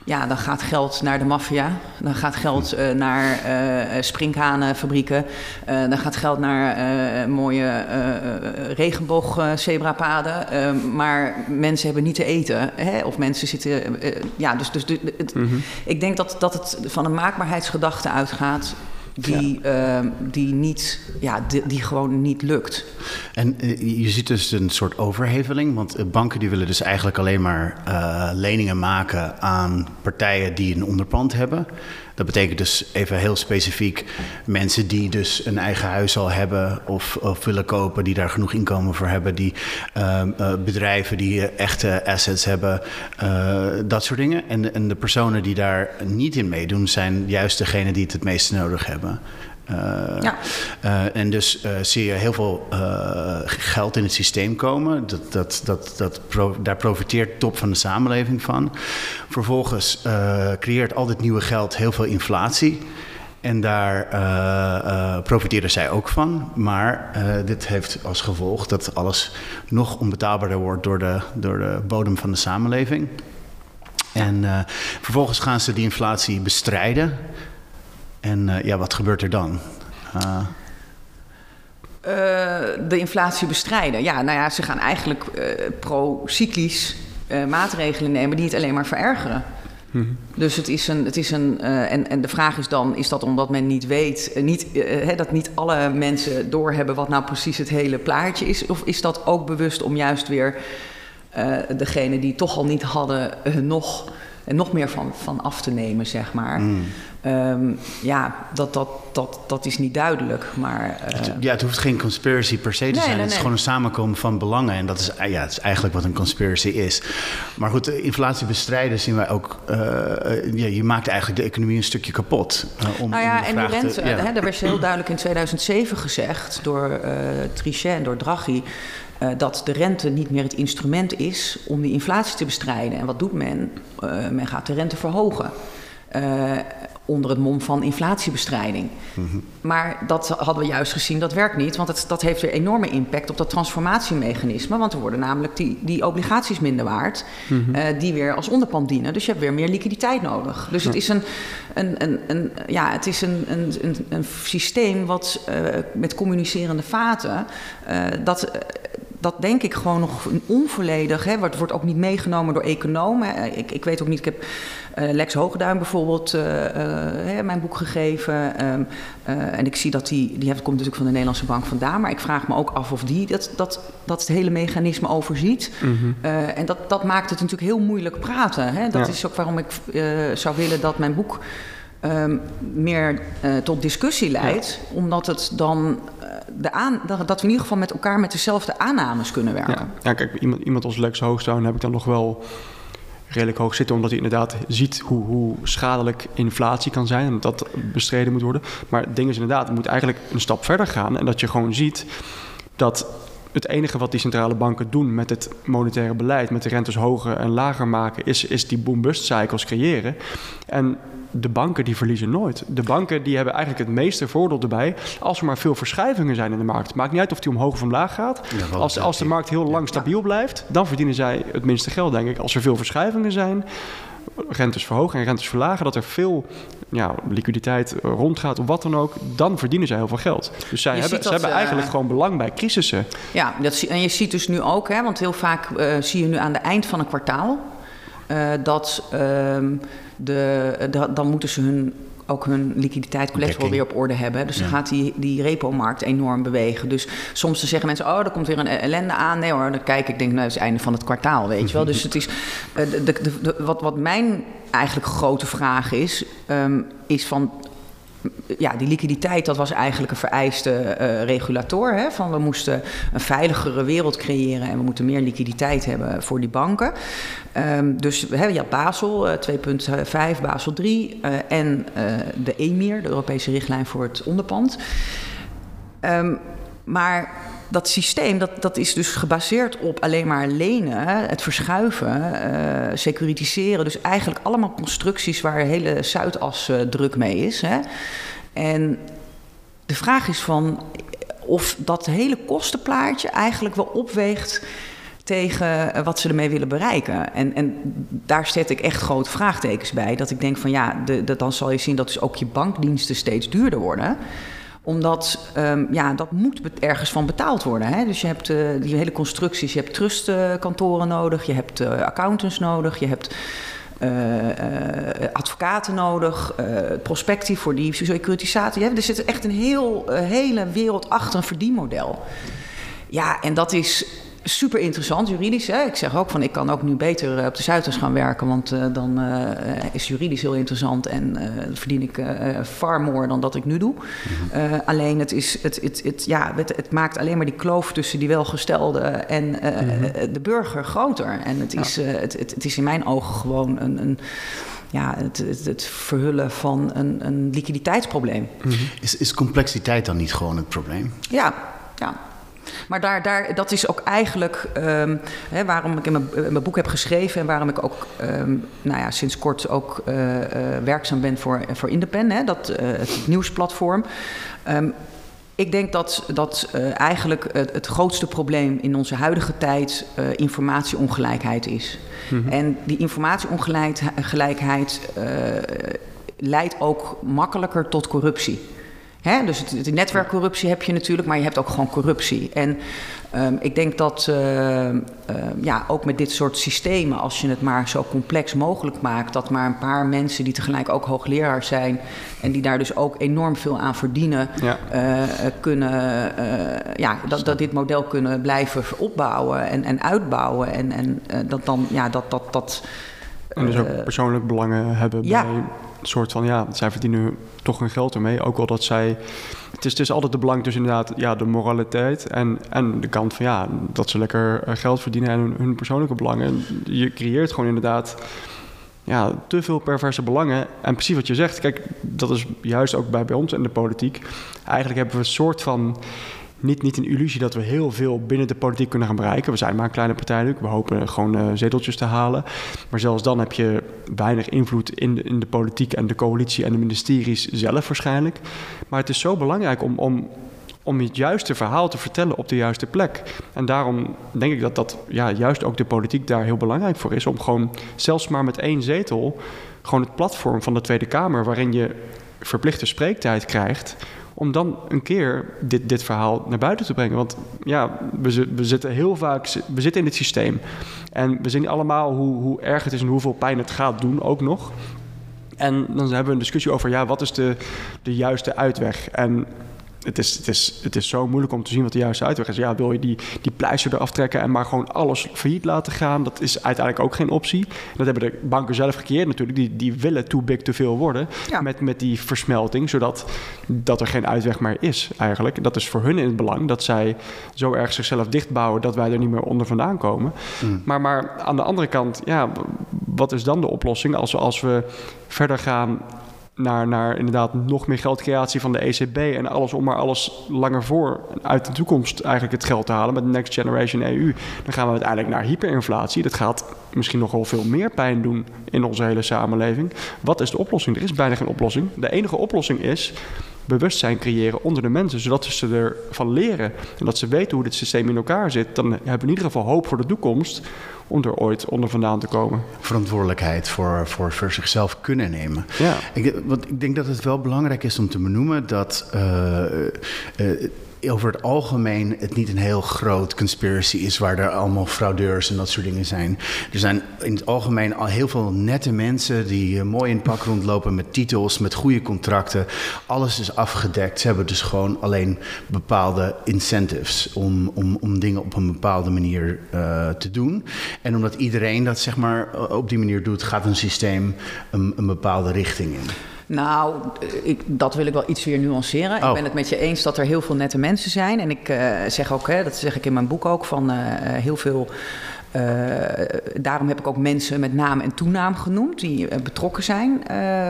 Ja, dan gaat geld naar de maffia. Dan gaat geld uh, naar uh, sprinkhanenfabrieken. Uh, dan gaat geld naar mooie regenboog-zebrapaden. maar mensen hebben niet te eten. Hè? Of mensen zitten... ja, dus, dus, dus het, mm -hmm. ik denk dat, dat het van een maakbaarheidsgedachte uitgaat die, ja. uh, die, niet, ja, die, die, gewoon niet lukt. En uh, je ziet dus een soort overheveling, want eh, banken die willen dus eigenlijk alleen maar uh, leningen maken aan partijen die een onderpand hebben. Dat betekent dus even heel specifiek mensen die dus een eigen huis al hebben of, of willen kopen, die daar genoeg inkomen voor hebben, die uh, uh, bedrijven die echte assets hebben, uh, dat soort dingen. En, en de personen die daar niet in meedoen, zijn juist degenen die het het meeste nodig hebben. Uh, ja. uh, en dus uh, zie je heel veel geld in het systeem komen. Dat, dat, dat, dat pro daar profiteert de top van de samenleving van. Vervolgens creëert al dit nieuwe geld heel veel inflatie. En daar uh, profiteren zij ook van. Maar dit heeft als gevolg dat alles nog onbetaalbaarder wordt door de, door de bodem van de samenleving. En vervolgens gaan ze die inflatie bestrijden. En uh, ja, wat gebeurt er dan? Uh... Uh, de inflatie bestrijden. Ja, nou ja, ze gaan eigenlijk pro-cyclisch maatregelen nemen die het alleen maar verergeren. Mm -hmm. Dus het is een. Het is een en, en de vraag is dan: is dat omdat men niet weet, niet, hè, dat niet alle mensen doorhebben wat nou precies het hele plaatje is? Of is dat ook bewust om juist weer degene die toch al niet hadden, nog, nog meer van, van af te nemen, zeg maar? Mm. Um, ja, dat, dat, dat, dat is niet duidelijk. Maar, uh... het, ja, het hoeft geen conspiracy per se te nee, zijn. Nee, het is nee. gewoon een samenkomen van belangen. En dat is, ja, het is eigenlijk wat een conspiracy is. Maar goed, inflatie bestrijden zien wij ook. Uh, ja, je maakt eigenlijk de economie een stukje kapot. Uh, om, nou ja, en die rente, te, ja. hè, daar werd heel duidelijk in 2007 gezegd door Trichet en door Draghi. Uh, dat de rente niet meer het instrument is om die inflatie te bestrijden. En wat doet men? Uh, men gaat de rente verhogen. Uh, onder het mom van inflatiebestrijding. Mhm. Maar dat hadden we juist gezien, dat werkt niet. Want het, dat heeft weer enorme impact op dat transformatiemechanisme. Want er worden namelijk die, die obligaties minder waard, mhm. eh, die weer als onderpand dienen. Dus je hebt weer meer liquiditeit nodig. Dus het is een, een, een, een ja, het is een, een, een, een systeem wat uh, met communicerende vaten, uh, dat dat denk ik gewoon nog onvolledig. Hè. Het wordt ook niet meegenomen door economen. Ik, ik weet ook niet, ik heb uh, Lex Hoogduin bijvoorbeeld uh, uh, mijn boek gegeven. Um, en ik zie dat die, die heeft, komt natuurlijk van de Nederlandse Bank vandaan. Maar ik vraag me ook af of die dat, dat, dat het hele mechanisme overziet. Mm en dat, dat maakt het natuurlijk heel moeilijk praten. Hè. Dat is ook waarom ik zou willen dat mijn boek... Um, meer uh, tot discussie leidt, ja. omdat het dan de aan, dat, dat, we in ieder geval met elkaar met dezelfde aannames kunnen werken. Ja, ja kijk, iemand, iemand als Lex Hoogstown heb ik dan nog wel redelijk hoog zitten, omdat hij inderdaad ziet hoe, hoe schadelijk inflatie kan zijn en dat bestreden moet worden. Maar het ding is inderdaad, het moet eigenlijk een stap verder gaan en dat je gewoon ziet dat het enige wat die centrale banken doen met het monetaire beleid, met de rentes hoger en lager maken, is, is die boom-bust cycles creëren. En de banken die verliezen nooit. De banken die hebben eigenlijk het meeste voordeel erbij als er maar veel verschuivingen zijn in de markt. Maakt niet uit of die omhoog of omlaag gaat. als, als de markt heel lang stabiel blijft, dan verdienen zij het minste geld, denk ik. Als er veel verschuivingen zijn, rentes verhogen en rentes verlagen, dat er veel ja, liquiditeit rondgaat of wat dan ook, dan verdienen zij heel veel geld. Dus zij hebben, ze hebben eigenlijk uh, gewoon belang bij crisissen. Ja, dat, en je ziet dus nu ook, hè, want heel vaak uh, zie je nu aan het eind van een kwartaal uh, dat. Ehm, de, de, dan moeten ze hun, ook hun liquiditeit, collateral weer op orde hebben. Dus dan gaat die, die repo-markt enorm bewegen. Dus soms zeggen mensen, oh, er komt weer een ellende aan. Nee hoor, dan kijk ik, denk, nou, het is het einde van het kwartaal, weet je wel. [laughs] Dus het is, de, de, de, wat, wat mijn eigenlijk grote vraag is, um, is van ja, die liquiditeit, dat was eigenlijk een vereiste uh, regulator. Hè, van we moesten een veiligere wereld creëren en we moeten meer liquiditeit hebben voor die banken. Um, dus hè, je had Basel uh, 2.5, Basel 3 uh, en de EMIR, de Europese richtlijn voor het onderpand. Um, maar dat systeem dat, dat is dus gebaseerd op alleen maar lenen, het verschuiven, uh, securitiseren. Dus eigenlijk allemaal constructies waar hele Zuidas uh, druk mee is. Hè. En de vraag is van of dat hele kostenplaatje eigenlijk wel opweegt tegen wat ze ermee willen bereiken. En, en daar zet ik echt grote vraagtekens bij. Dat ik denk van ja, de, dan zal je zien dat dus ook je bankdiensten steeds duurder worden omdat um, ja, dat moet ergens van betaald worden. Hè? Dus je hebt uh, die hele constructies, je hebt trustkantoren nodig, je hebt uh, accountants nodig, je hebt uh, advocaten nodig, prospectie voor die securitisatie. Er zit echt een heel, hele wereld achter een verdienmodel. Ja, en dat is super interessant juridisch. Hè? Ik zeg ook van ik kan ook nu beter eh, op de Zuiders gaan werken, want uh, dan uh, is juridisch heel interessant en verdien ik far more dan dat ik nu doe. Mm-hmm. alleen het, is, het, het, het, ja, het, het, maakt alleen maar die kloof tussen die welgestelde en mm-hmm. de burger groter. En het is, ja. het, het, het, is in mijn ogen gewoon een, een ja, het, het, het, verhullen van een, een liquiditeitsprobleem. Mm-hmm. Is, is complexiteit dan niet gewoon het probleem? Ja, ja. Maar daar, daar, dat is ook eigenlijk um, hè, waarom ik in mijn, in mijn, boek heb geschreven en waarom ik ook um, nou ja, sinds kort ook uh, uh, werkzaam ben voor, voor hè, dat, uh, het nieuwsplatform. Um, ik denk dat, dat uh, eigenlijk het, het, grootste probleem in onze huidige tijd uh, informatieongelijkheid is. Mm -hmm. En die informatieongelijkheid uh, leidt ook makkelijker tot corruptie. Hè? Dus het, de netwerkcorruptie heb je natuurlijk, maar je hebt ook gewoon corruptie. En um, ik denk dat uh, uh, ja, ook met dit soort systemen, als je het maar zo complex mogelijk maakt, dat maar een paar mensen die tegelijk ook hoogleraar zijn en die daar dus ook enorm veel aan verdienen, ja. uh, kunnen, ja, dat, dat dit model kunnen blijven opbouwen en, en uitbouwen. En, en dat dan, ja, dat. dat, dat en dus ook persoonlijk belangen hebben ja. bij soort van, ja, zij verdienen toch hun geld ermee. Ook al dat zij. Het is, altijd de belang tussen inderdaad ja, de moraliteit en, en de kant van ja, dat ze lekker eh, geld verdienen en hun, hun persoonlijke belangen. Je creëert gewoon inderdaad ja, te veel perverse belangen. En precies wat je zegt, kijk, dat is juist ook bij, bij ons in de politiek. Eigenlijk hebben we een soort van niet, niet een illusie dat we heel veel binnen de politiek kunnen gaan bereiken. We zijn maar een kleine partij, we hopen gewoon uh, zeteltjes te halen. Maar zelfs dan heb je weinig invloed in de, in de politiek en de coalitie en de ministeries zelf waarschijnlijk. Maar het is zo belangrijk om, om om het juiste verhaal te vertellen op de juiste plek. En daarom denk ik dat, dat ja, juist ook de politiek daar heel belangrijk voor is. Om gewoon zelfs maar met één zetel, gewoon het platform van de Tweede Kamer, waarin je verplichte spreektijd krijgt. Om dan een keer dit, dit verhaal naar buiten te brengen. Want ja, we, we zitten heel vaak we zitten in het systeem. En we zien allemaal hoe, hoe erg het is en hoeveel pijn het gaat doen, ook nog. En dan hebben we een discussie over, ja, wat is de, de juiste uitweg? En het is, het, is, het is zo moeilijk om te zien wat de juiste uitweg is. Ja, wil je die, die pleister eraf trekken en maar gewoon alles failliet laten gaan? Dat is uiteindelijk ook geen optie. Dat hebben de banken zelf gecreëerd natuurlijk. Die, die willen too big te veel worden met, met die versmelting, zodat dat er geen uitweg meer is eigenlijk. Dat is voor hun in het belang dat zij zo erg zichzelf dichtbouwen dat wij er niet meer onder vandaan komen. Mm. Maar, maar aan de andere kant, ja, wat is dan de oplossing als, als we verder gaan naar, naar inderdaad nog meer geldcreatie van de ECB en alles om maar alles langer voor uit de toekomst eigenlijk het geld te halen met Next Generation EU, dan gaan we uiteindelijk naar hyperinflatie. Dat gaat misschien nog wel veel meer pijn doen in onze hele samenleving. Wat is de oplossing? Er is bijna geen oplossing. De enige oplossing is bewustzijn creëren onder de mensen, zodat ze ervan leren en dat ze weten hoe dit systeem in elkaar zit. Dan hebben we in ieder geval hoop voor de toekomst om er ooit onder vandaan te komen. Verantwoordelijkheid voor, voor, voor zichzelf kunnen nemen. Ja. Ik, want ik denk dat het wel belangrijk is om te benoemen dat. Uh, uh, over het algemeen het niet een heel groot conspiracy is waar er allemaal fraudeurs en dat soort dingen zijn. Er zijn in het algemeen al heel veel nette mensen die eh, mooi in pak rondlopen met titels, met goede contracten. Alles is afgedekt. Ze hebben dus gewoon alleen bepaalde incentives om, om, om dingen op een bepaalde manier uh, te doen. En omdat iedereen dat zeg maar op die manier doet, gaat een systeem een, een bepaalde richting in. Nou, ik, dat wil ik wel iets weer nuanceren. Ik oh. ben het met je eens dat er heel veel nette mensen zijn. En ik uh, zeg ook, hè, dat zeg ik in mijn boek ook, van uh, heel veel. Uh, daarom heb ik ook mensen met naam en toenaam genoemd die betrokken zijn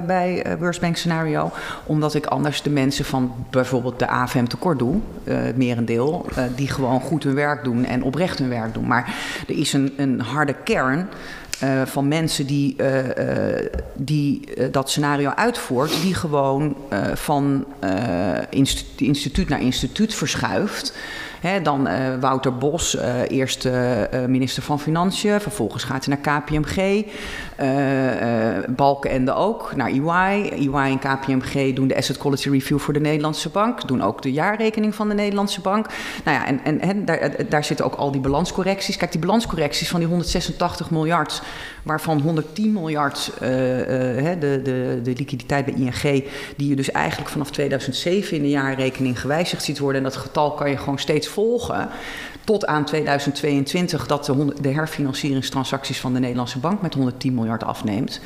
bij Worst Bank Scenario. Omdat ik anders de mensen van bijvoorbeeld de AFM tekort doe, het merendeel, die gewoon goed hun werk doen en oprecht hun werk doen. Maar er is een, een harde kern uh, van mensen die, uh, die dat scenario uitvoert, die gewoon van instituut, instituut naar instituut verschuift dan Wouter Bos, uh, eerst minister van Financiën. Vervolgens gaat hij naar KPMG. Balkenende ook, naar EY. EY en KPMG doen de Asset Quality Review voor de Nederlandse Bank. Doen ook de jaarrekening van de Nederlandse Bank. Nou ja, en, en, en daar, daar zitten ook al die balanscorrecties. Kijk, die balanscorrecties van die 186 miljard... waarvan 110 miljard de, de, de liquiditeit bij ING... die je dus eigenlijk vanaf 2007 in de jaarrekening gewijzigd ziet worden... en dat getal kan je gewoon steeds volgen tot aan 2022 dat de herfinancieringstransacties van de Nederlandse bank met 110 miljard afneemt.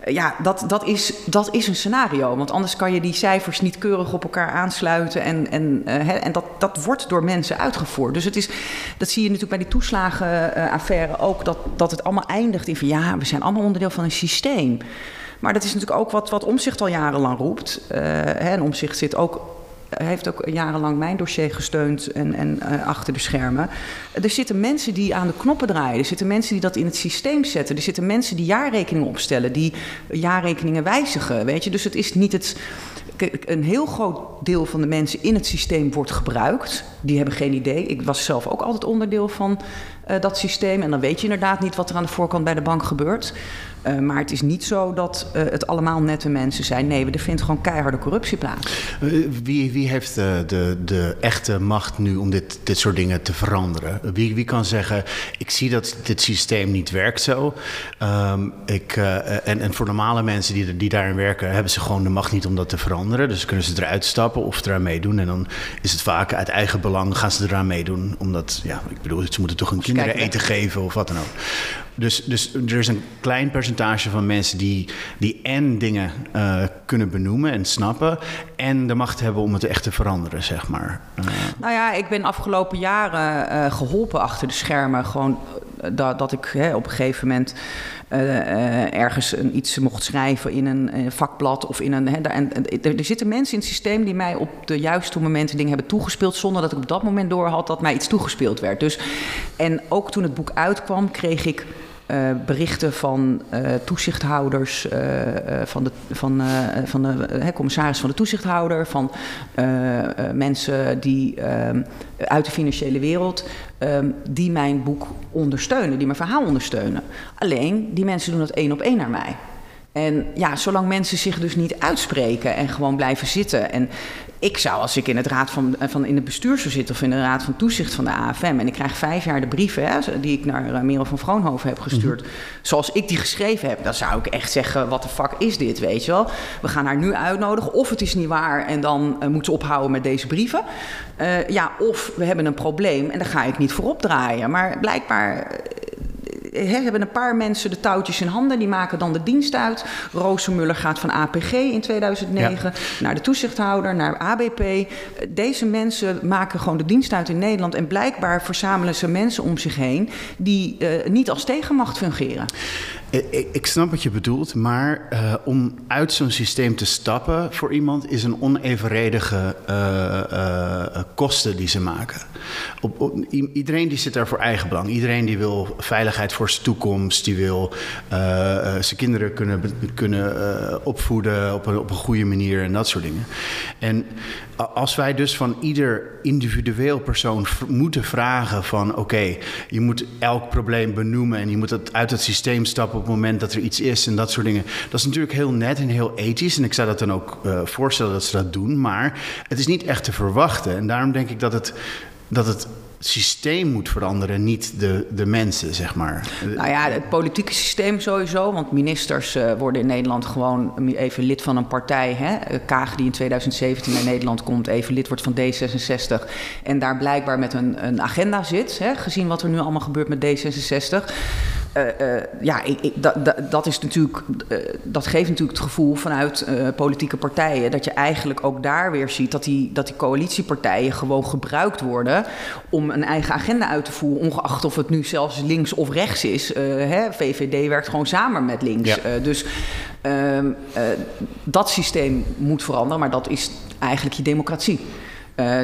Eh, ja, dat, dat, is, dat is een scenario. Want anders kan je die cijfers niet keurig op elkaar aansluiten. En, en, uh, en dat, dat wordt door mensen uitgevoerd. Dus het is, dat zie je natuurlijk bij die toeslagenaffaire ook. Dat, dat het allemaal eindigt in van ja, we zijn allemaal onderdeel van een systeem. Maar dat is natuurlijk ook wat, wat Omzicht al jarenlang roept. Uh, en Omzicht zit ook hij heeft ook jarenlang mijn dossier gesteund en, en uh, achter de schermen. Er zitten mensen die aan de knoppen draaien. Er zitten mensen die dat in het systeem zetten. Er zitten mensen die jaarrekeningen opstellen, die jaarrekeningen wijzigen. Weet je? Dus het is niet het. Een heel groot deel van de mensen in het systeem wordt gebruikt. Die hebben geen idee. Ik was zelf ook altijd onderdeel van uh, dat systeem. En dan weet je inderdaad niet wat er aan de voorkant bij de bank gebeurt. Uh, maar het is niet zo dat uh, het allemaal nette mensen zijn. Nee, er vindt gewoon keiharde corruptie plaats. Uh, wie, wie heeft de, de, de, echte macht nu om dit, dit soort dingen te veranderen? Wie, wie kan zeggen, ik zie dat dit systeem niet werkt zo. Um, ik, en, en voor normale mensen die, die daarin werken... hebben ze gewoon de macht niet om dat te veranderen. Dus kunnen ze eruit stappen of eraan meedoen. En dan is het vaak uit eigen belang gaan ze eraan meedoen. Omdat, ja, ik bedoel, ze moeten toch hun kinderen eten geven of wat dan ook. Dus, dus er is een klein percentage van mensen die, die en dingen uh, kunnen benoemen en snappen. en de macht hebben om het echt te veranderen, zeg maar. Uh. Nou ja, ik ben afgelopen jaren uh, geholpen achter de schermen. Gewoon dat, dat ik hè, op een gegeven moment ergens een, iets mocht schrijven in een vakblad of in een. Hè, en, er zitten mensen in het systeem die mij op de juiste momenten dingen hebben toegespeeld, zonder dat ik op dat moment door had dat mij iets toegespeeld werd. Dus, en ook toen het boek uitkwam, kreeg ik uh, berichten van uh, toezichthouders, uh, van de, van, van de commissaris van de toezichthouder, van mensen die uit de financiële wereld, um, die mijn boek ondersteunen, die mijn verhaal ondersteunen. Alleen, die mensen doen dat één op één naar mij. En ja, zolang mensen zich dus niet uitspreken en gewoon blijven zitten. En ik zou, als ik in het, raad van, eh, van, in het bestuur zou zitten of in de raad van toezicht van de AFM. en ik krijg vijf jaar de brieven hè, die ik naar uh, Merel van Vroonhoven heb gestuurd. Mhm. zoals ik die geschreven heb, dan zou ik echt zeggen: wat de fuck is dit, weet je wel? We gaan haar nu uitnodigen, of het is niet waar en dan uh, moet ze ophouden met deze brieven. Uh, ja, of we hebben een probleem en daar ga ik niet voor opdraaien. Maar blijkbaar hebben een paar mensen de touwtjes in handen. Die maken dan de dienst uit. Rozenmuller gaat van APG in 2009 naar de toezichthouder, naar ABP. Deze mensen maken gewoon de dienst uit in Nederland. En blijkbaar verzamelen ze mensen om zich heen die uh, niet als tegenmacht fungeren. Ik, snap wat je bedoelt, maar uh, om uit zo'n systeem te stappen voor iemand is een onevenredige uh, uh, kosten die ze maken. Op, op, iedereen die zit daar voor eigen belang. Iedereen die wil veiligheid voor zijn toekomst, die wil zijn kinderen kunnen, kunnen opvoeden op een, op een goede manier en dat soort dingen. En als wij dus van ieder individueel persoon moeten vragen van oké, je moet elk probleem benoemen en je moet uit het systeem stappen op het moment dat er iets is en dat soort dingen. Dat is natuurlijk heel net en heel ethisch en ik zou dat dan ook uh, voorstellen dat ze dat doen, maar het is niet echt te verwachten. En daarom denk ik dat het, dat het systeem moet veranderen, niet de, de mensen, zeg maar. Nou ja, het politieke systeem sowieso. Want ministers uh, worden in Nederland gewoon even lid van een partij. Hè? Eh, Kaag, die in 2017 naar Nederland komt, even lid wordt van D66. En daar blijkbaar met een, een agenda zit, hè? gezien wat er nu allemaal gebeurt met D66. Uh, uh, ja, ik, ik, dat, is natuurlijk, uh, dat geeft natuurlijk het gevoel vanuit politieke partijen dat je eigenlijk ook daar weer ziet dat die, dat die coalitiepartijen gewoon gebruikt worden om een eigen agenda uit te voeren, ongeacht of het nu zelfs links of rechts is. Hè, VVD werkt gewoon samen met links. Ja. dus ehm, dat systeem moet veranderen, maar dat is eigenlijk je democratie.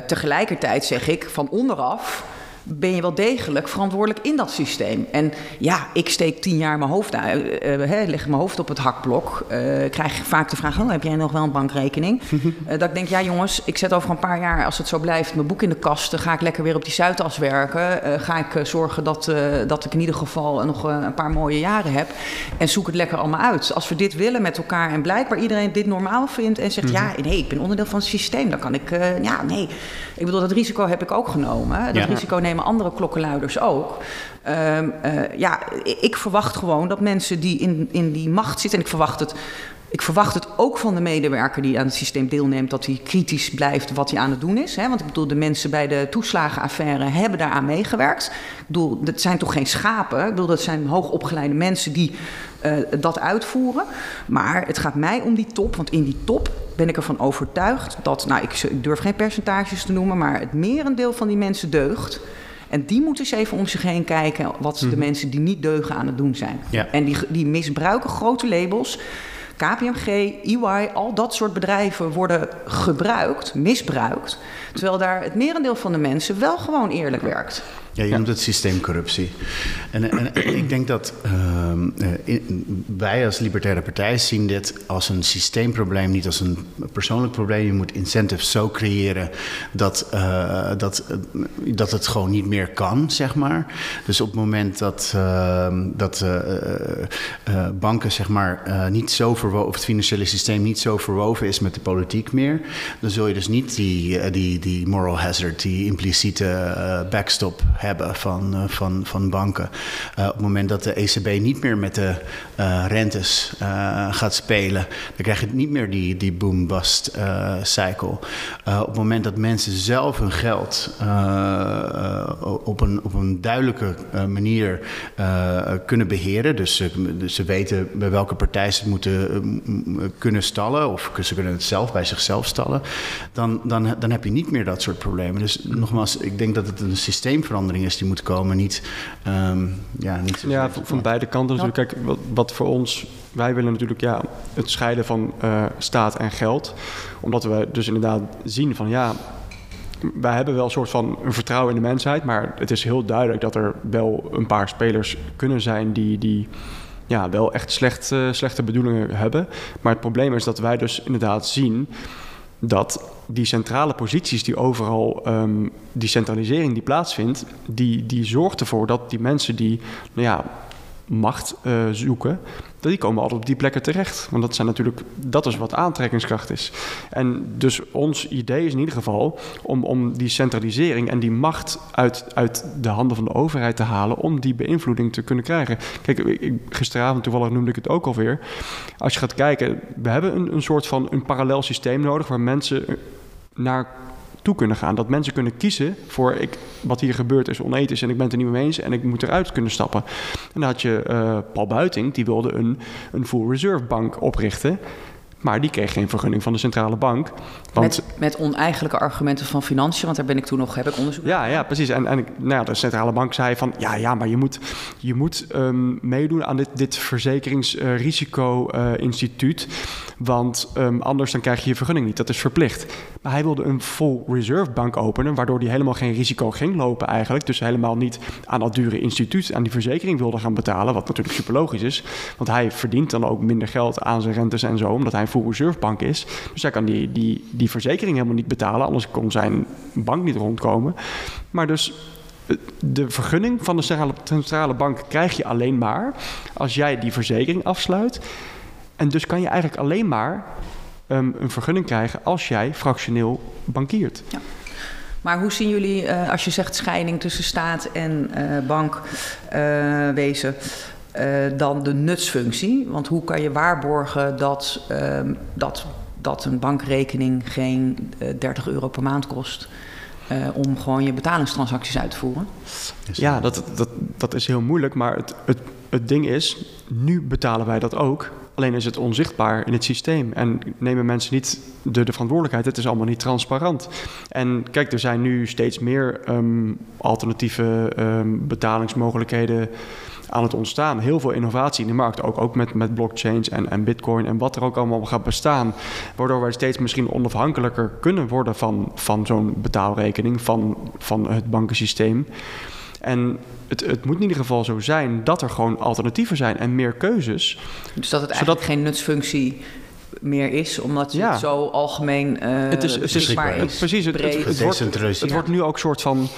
tegelijkertijd zeg ik van onderaf ben je wel degelijk verantwoordelijk in dat systeem. En ja, ik steek tien jaar mijn hoofd uit, uh, leg mijn hoofd op het hakblok. Uh, krijg vaak de vraag: oh, heb jij nog wel een bankrekening? uh, [laughs] dat ik denk, ja jongens, ik zet over een paar jaar, als het zo blijft, mijn boek in de kast. Dan ga ik lekker weer op die Zuidas werken. ga ik zorgen dat, dat ik in ieder geval nog een paar mooie jaren heb. En zoek het lekker allemaal uit. Als we dit willen met elkaar en blijkbaar iedereen dit normaal vindt en zegt: ja, nee, ik ben onderdeel van het systeem. Dan kan ik, ja, nee. Ik bedoel, dat risico heb ik ook genomen. Dat ja. risico nemen andere klokkenluiders ook. Um, uh, ja, ik verwacht gewoon dat mensen die in, in die macht zitten, en ik verwacht het. Ik verwacht het ook van de medewerker die aan het systeem deelneemt, dat hij kritisch blijft wat hij aan het doen is. Hè? Want ik bedoel, de mensen bij de toeslagenaffaire hebben daaraan meegewerkt. Ik bedoel, dat zijn toch geen schapen? Ik bedoel, dat zijn hoogopgeleide mensen die uh, dat uitvoeren. Maar het gaat mij om die top, want in die top ben ik ervan overtuigd dat, nou, ik, ik durf geen percentages te noemen, maar het merendeel van die mensen deugt. En die moeten eens even om zich heen kijken wat de mhm. mensen die niet deugen aan het doen zijn. Ja. En die, die misbruiken grote labels. KPMG, EY, al dat soort bedrijven worden gebruikt, misbruikt. Terwijl daar het merendeel van de mensen wel gewoon eerlijk werkt. Ja, je noemt het systeemcorruptie. En, en, en ik denk dat uh, wij als Libertaire Partij zien dit als een systeemprobleem, niet als een persoonlijk probleem. Je moet incentives zo creëren dat, uh, dat, dat het gewoon niet meer kan, zeg maar. Dus op het moment dat, ehm, dat eh, banken, zeg maar, niet zo verwoven, of het financiële systeem niet zo verwoven is met de politiek meer, dan zul je dus niet die, die, die moral hazard, die impliciete backstop hebben hebben van, uh, van, van banken. Uh, op het moment dat de ECB niet meer met de uh, rentes gaat spelen, dan krijg je niet meer die, die boom-bust cycle. op het moment dat mensen zelf hun geld op, een, op een duidelijke manier kunnen beheren, dus ze, dus ze weten bij welke partij ze het moeten kunnen stallen, of ze kunnen het zelf bij zichzelf stallen, dan, dan, dan heb je niet meer dat soort problemen. Dus nogmaals, ik denk dat het een systeemverandering verandering is die moet komen. Niet, um, ja, niet ja, van, beide kanten natuurlijk. Kijk, wat, wat, voor ons, wij willen natuurlijk ja, het scheiden van uh, staat en geld. Omdat we dus inderdaad zien van ja, wij hebben wel een soort van een vertrouwen in de mensheid. Maar het is heel duidelijk dat er wel een paar spelers kunnen zijn die. die ja, wel echt slecht, uh, slechte bedoelingen hebben. Maar het probleem is dat wij dus inderdaad zien dat die centrale posities die overal, um, die centralisering die plaatsvindt, die, die zorgt ervoor dat die mensen die nou ja, macht uh, zoeken, die komen altijd op die plekken terecht. Want dat zijn natuurlijk, dat is wat aantrekkingskracht is. En dus ons idee is in ieder geval om, om die centralisering en die macht uit, uit de handen van de overheid te halen, om die beïnvloeding te kunnen krijgen. Kijk, ik, gisteravond toevallig noemde ik het ook alweer. Als je gaat kijken, we hebben een, een soort van een parallel systeem nodig waar mensen naar toe kunnen gaan. Dat mensen kunnen kiezen voor ik, wat hier gebeurt is onethisch en ik ben het er niet mee eens en ik moet eruit kunnen stappen. En dan had je uh, Paul Buiting, die wilde een, een full reserve bank oprichten. Maar die kreeg geen vergunning van de centrale bank. Want... Met, met oneigenlijke argumenten van financiën, want daar ben ik toen nog, heb ik onderzoek Ja, ja precies. En, en nou ja, de centrale bank zei van, ja, ja maar je moet, je moet um, meedoen aan dit, dit verzekeringsrisico-instituut. Uh, want um, anders dan krijg je je vergunning niet. Dat is verplicht. Maar hij wilde een full reserve bank openen, waardoor hij helemaal geen risico ging lopen eigenlijk. Dus helemaal niet aan dat dure instituut, aan die verzekering wilde gaan betalen. Wat natuurlijk super logisch is. Want hij verdient dan ook minder geld aan zijn rentes en zo, omdat hij een full reserve bank is. Dus hij kan die, die, die verzekering helemaal niet betalen, anders kon zijn bank niet rondkomen. Maar dus eh, de vergunning van de centrale bank krijg je alleen maar als jij die verzekering afsluit. En dus kan je eigenlijk alleen maar um, een vergunning krijgen als jij fractioneel bankiert. Ja. Maar hoe zien jullie, uh, als je zegt scheiding tussen staat en uh, bankwezen, uh, dan de nutsfunctie? Want hoe kan je waarborgen dat, ehm, dat, dat een bankrekening geen 30 euro per maand kost? om gewoon je betalingstransacties uit te voeren? Ja, dat, dat, dat is heel moeilijk. Maar het, het, het ding is, nu betalen wij dat ook. Alleen is het onzichtbaar in het systeem en nemen mensen niet de, de verantwoordelijkheid. Het is allemaal niet transparant. En kijk, er zijn nu steeds meer um, alternatieve um, betalingsmogelijkheden aan het ontstaan. Heel veel innovatie in de markt, ook, ook met, met blockchains en, en bitcoin en wat er ook allemaal gaat bestaan. Waardoor wij steeds misschien onafhankelijker kunnen worden van, van zo'n betaalrekening, van, van het bankensysteem. En het, het, moet in ieder geval zo zijn dat er gewoon alternatieven zijn en meer keuzes. Dus dat het eigenlijk geen nutsfunctie meer is, omdat het zo algemeen uh, het is, het is, is. Precies, het, het, het, wordt, het wordt nu ook soort van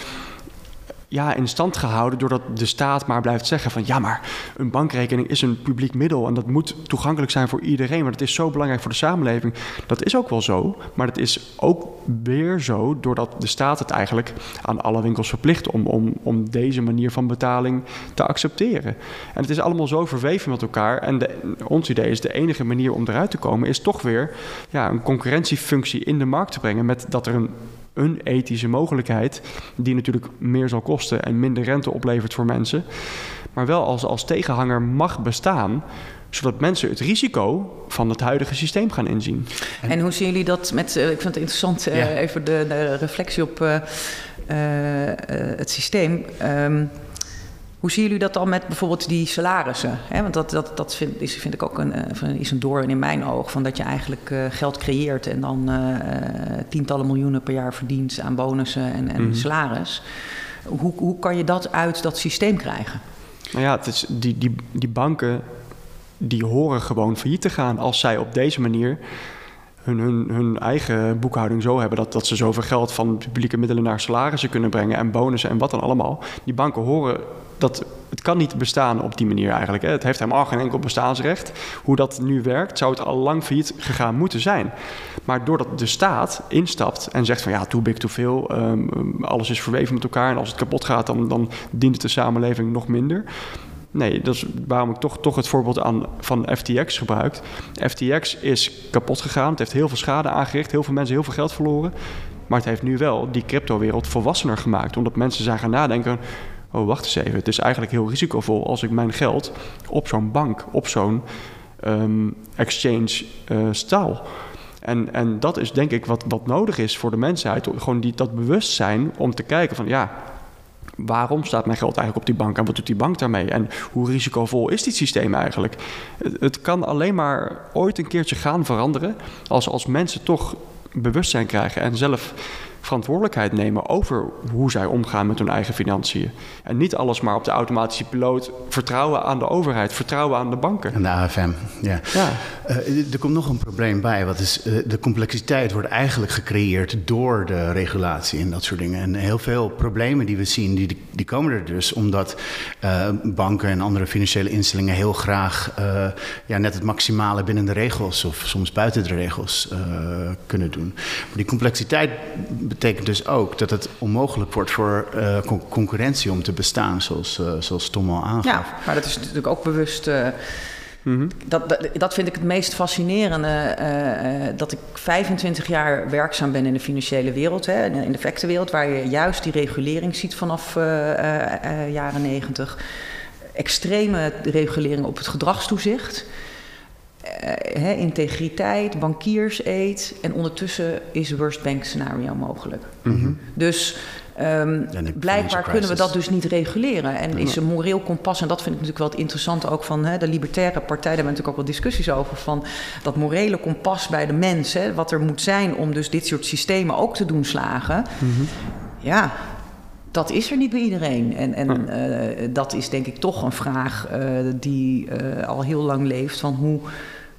ja, in stand gehouden doordat de staat maar blijft zeggen van ja, maar een bankrekening is een publiek middel en dat moet toegankelijk zijn voor iedereen, want het is zo belangrijk voor de samenleving. Dat is ook wel zo, maar het is ook weer zo doordat de staat het eigenlijk aan alle winkels verplicht om, om, om deze manier van betaling te accepteren. En het is allemaal zo verweven met elkaar en de, ons idee is de enige manier om eruit te komen is toch weer ja, een concurrentiefunctie in de markt te brengen met dat er een een ethische mogelijkheid, die natuurlijk meer zal kosten en minder rente oplevert voor mensen, maar wel als, als tegenhanger mag bestaan zodat mensen het risico van het huidige systeem gaan inzien. En, hoe zien jullie dat met, uh, ik vind het interessant, uh, even de, de, reflectie op uh, het systeem. Um, hoe zien jullie dat dan met bijvoorbeeld die salarissen? want dat, dat, dat vind, is, vind ik ook een, eh, is een doorn in mijn oog. Van dat je eigenlijk uh, geld creëert en dan uh, tientallen miljoenen per jaar verdient aan bonussen en, en mm -hmm. salaris. Hoe, hoe kan je dat uit dat systeem krijgen? Nou ja, het is, die, die, die banken die horen gewoon failliet te gaan als zij op deze manier hun, hun, eigen boekhouding zo hebben dat, dat ze zoveel geld van publieke middelen naar salarissen kunnen brengen en bonussen en wat dan allemaal. Die banken horen dat het kan niet bestaan op die manier eigenlijk. Hè. Het heeft helemaal geen enkel bestaansrecht. Hoe dat nu werkt, zou het al lang failliet gegaan moeten zijn. Maar doordat de staat instapt en zegt van ja, too big, too veel, um, alles is verweven met elkaar en als het kapot gaat, dan, dan dient het de samenleving nog minder. Nee, dat is waarom ik toch, toch het voorbeeld aan, van FTX gebruik. FTX is kapot gegaan. Het heeft heel veel schade aangericht. Heel veel mensen heel veel geld verloren. Maar het heeft nu wel die cryptowereld volwassener gemaakt. Omdat mensen zijn gaan nadenken... oh, wacht eens even. Het is eigenlijk heel risicovol als ik mijn geld op zo'n bank... op zo'n um, exchange uh, staal. En, en dat is denk ik wat, wat nodig is voor de mensheid. Gewoon die, dat bewustzijn om te kijken van... ja, waarom staat mijn geld eigenlijk op die bank en wat doet die bank daarmee? En hoe risicovol is dit systeem eigenlijk? Het, kan alleen maar ooit een keertje gaan veranderen als, als mensen toch bewustzijn krijgen en zelf verantwoordelijkheid nemen over hoe zij omgaan met hun eigen financiën. En niet alles maar op de automatische piloot vertrouwen aan de overheid, vertrouwen aan de banken. En de AFM, ja. ja. Uh, er komt nog een probleem bij. Wat is, uh, de complexiteit wordt eigenlijk gecreëerd door de regulatie en dat soort dingen. En heel veel problemen die we zien, die, die komen er dus omdat uh, banken en andere financiële instellingen heel graag ja, net het maximale binnen de regels of soms buiten de regels kunnen doen. Maar die complexiteit betekent dus ook dat het onmogelijk wordt voor uh, concurrentie om te bestaan, zoals, uh, zoals Tom al aangaf. Ja, maar dat is natuurlijk ook bewust. Uh, mm -hmm. dat, dat, dat, vind ik het meest fascinerende. dat ik 25 jaar werkzaam ben in de financiële wereld, hè, in de effectenwereld, waar je juist die regulering ziet vanaf jaren 90. Extreme regulering op het gedragstoezicht. Uh, integriteit, bankierseed. En ondertussen is worst bank scenario mogelijk. Mm -hmm. Dus um, blijkbaar kunnen we dat dus niet reguleren. En is een moreel kompas, en dat vind ik natuurlijk wel het interessante ook van hè, de libertaire partij, daar hebben we natuurlijk ook wel discussies over, van dat morele kompas bij de mens, wat er moet zijn om dus dit soort systemen ook te doen slagen. Mm -hmm. Ja, dat is er niet bij iedereen. En, en uh, dat is denk ik toch een vraag uh, die uh, al heel lang leeft. Van hoe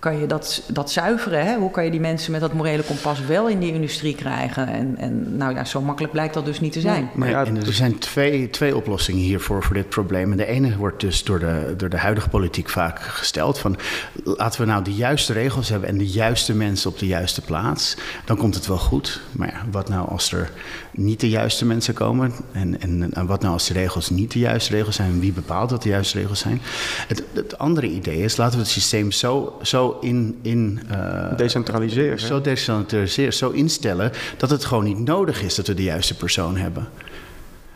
kan je dat, dat zuiveren? Hè? Hoe kan je die mensen met dat morele kompas wel in die industrie krijgen? En, en nou ja, zo makkelijk blijkt dat dus niet te zijn. Maar ja, er zijn twee, twee oplossingen hiervoor voor dit probleem. En de ene wordt dus door de, door de huidige politiek vaak gesteld: van laten we nou de juiste regels hebben en de juiste mensen op de juiste plaats. Dan komt het wel goed. Maar ja, wat nou als er niet de juiste mensen komen? En, en, en wat nou als de regels niet de juiste regels zijn? En wie bepaalt dat de juiste regels zijn? Het, het andere idee is: laten we het systeem zo, zo in. in uh, decentraliseren. Zo decentraliseren, zo instellen dat het gewoon niet nodig is dat we de juiste persoon hebben.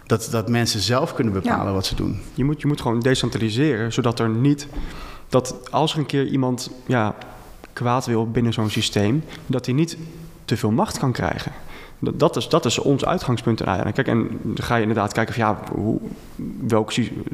Dat, dat mensen zelf kunnen bepalen wat ze doen. Je moet, je moet gewoon decentraliseren, zodat er niet. Dat als er een keer iemand ja, kwaad wil binnen zo'n systeem, dat hij niet te veel macht kan krijgen. Dat is, dat is ons uitgangspunt uiteindelijk. Kijk, en dan ga je inderdaad kijken van ja, hoe, welk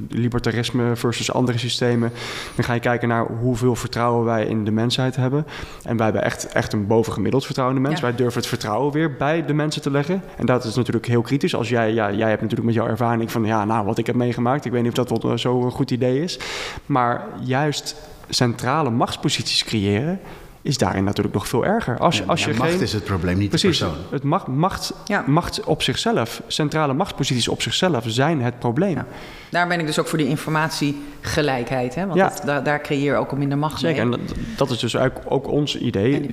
libertarisme versus andere systemen. Dan ga je kijken naar hoeveel vertrouwen wij in de mensheid hebben. En wij hebben echt, echt een bovengemiddeld vertrouwen in de mens. Wij durven het vertrouwen weer bij de mensen te leggen. En dat is natuurlijk heel kritisch. Als jij, ja, jij hebt natuurlijk met jouw ervaring van ja, nou, wat ik heb meegemaakt. Ik weet niet of dat wel zo een goed idee is. Maar juist centrale machtsposities creëren is daarin natuurlijk nog veel erger. Als je, als je macht geen, is het probleem, niet precies, de persoon. Het macht, macht, ja. macht op zichzelf, centrale machtsposities op zichzelf zijn het probleem. Ja. Daar ben ik dus ook voor die informatiegelijkheid. Hè? Want ja. dat, daar, daar, creëer je ook minder macht Zeker, mee. en dat, is dus ook, ook ons idee.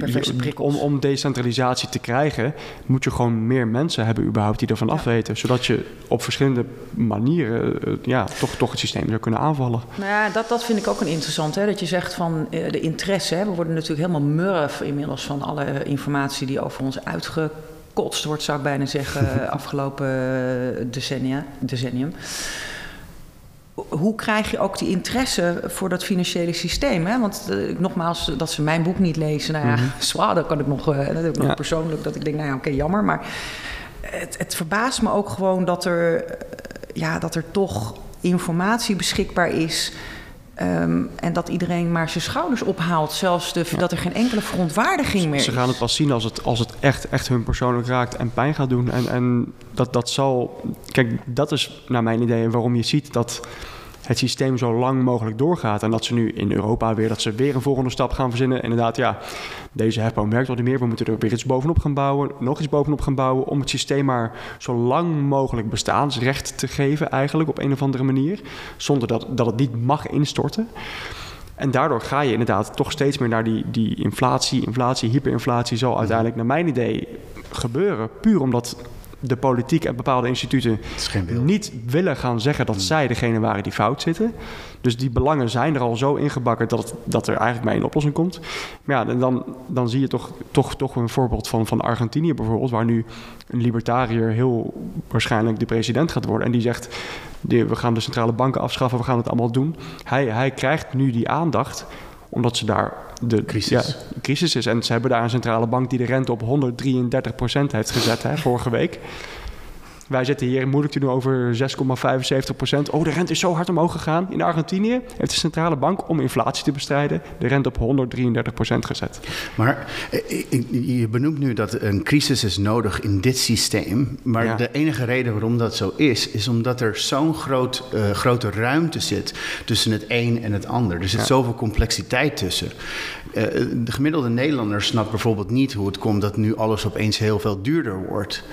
om, om decentralisatie te krijgen, moet je gewoon meer mensen hebben überhaupt die ervan afweten. Zodat je op verschillende manieren eh, ja, toch, toch het systeem zou kunnen aanvallen. Nou ja, dat, dat vind ik ook een interessant. Hè? Dat je zegt van uh, de interesse. Hè? We worden natuurlijk helemaal murf inmiddels van alle informatie die over ons uitgekotst wordt, zou ik bijna zeggen, [laughs] afgelopen decennia, decennium hoe krijg je ook die interesse voor dat financiële systeem? Hè? Want uh, nogmaals, dat ze mijn boek niet lezen, nou ja, mm [laughs] zwaar, dat kan ik nog, uh, dat heb ik nog persoonlijk, dat ik denk, nou ja, oké, jammer. Maar het, het, verbaast me ook gewoon dat er, ja, dat er toch informatie beschikbaar is Um, en dat iedereen maar zijn schouders ophaalt. Zelfs de, dat er geen enkele verontwaardiging meer is. Ze gaan het pas zien als het, als het echt, echt hun persoonlijk raakt en pijn gaat doen. En, en dat, dat zal. Kijk, dat is naar mijn idee waarom je ziet dat het systeem zo lang mogelijk doorgaat. En dat ze nu in Europa weer, dat ze weer een volgende stap gaan verzinnen. Inderdaad, ja, deze hefboom werkt al niet meer. We moeten er weer iets bovenop gaan bouwen, nog iets bovenop gaan bouwen. Om het systeem maar zo lang mogelijk bestaansrecht te geven, eigenlijk op een of andere manier. Zonder dat, dat het niet mag instorten. En daardoor ga je inderdaad toch steeds meer naar die, die inflatie. Inflatie, hyperinflatie zal uiteindelijk, naar mijn idee, gebeuren. Puur omdat de politiek en bepaalde instituten niet willen gaan zeggen dat hmm. zij degene waren die fout zitten. Dus die belangen zijn er al zo ingebakken dat, dat er eigenlijk maar één oplossing komt. Maar ja, dan, dan zie je toch, toch, toch een voorbeeld van, van Argentinië bijvoorbeeld, waar nu een libertariër heel waarschijnlijk de president gaat worden. En die zegt, we gaan de centrale banken afschaffen, we gaan het allemaal doen. Hij, hij krijgt nu die aandacht omdat ze daar de crisis. Ja, crisis is. En ze hebben daar een centrale bank die de rente op 133% heeft gezet hè, vorige week. Wij zitten hier moeilijk te doen over 6,75 procent. Oh, de rente is zo hard omhoog gegaan. In Argentinië heeft de centrale bank om inflatie te bestrijden de rente op 133 procent gezet. Maar je benoemt nu dat een crisis is nodig in dit systeem. Maar de enige reden waarom dat zo is, is omdat er zo'n groot, uh, grote ruimte zit tussen het een en het ander. Er zit zoveel complexiteit tussen. Uh, de gemiddelde Nederlander snapt bijvoorbeeld niet hoe het komt dat nu alles opeens heel veel duurder wordt.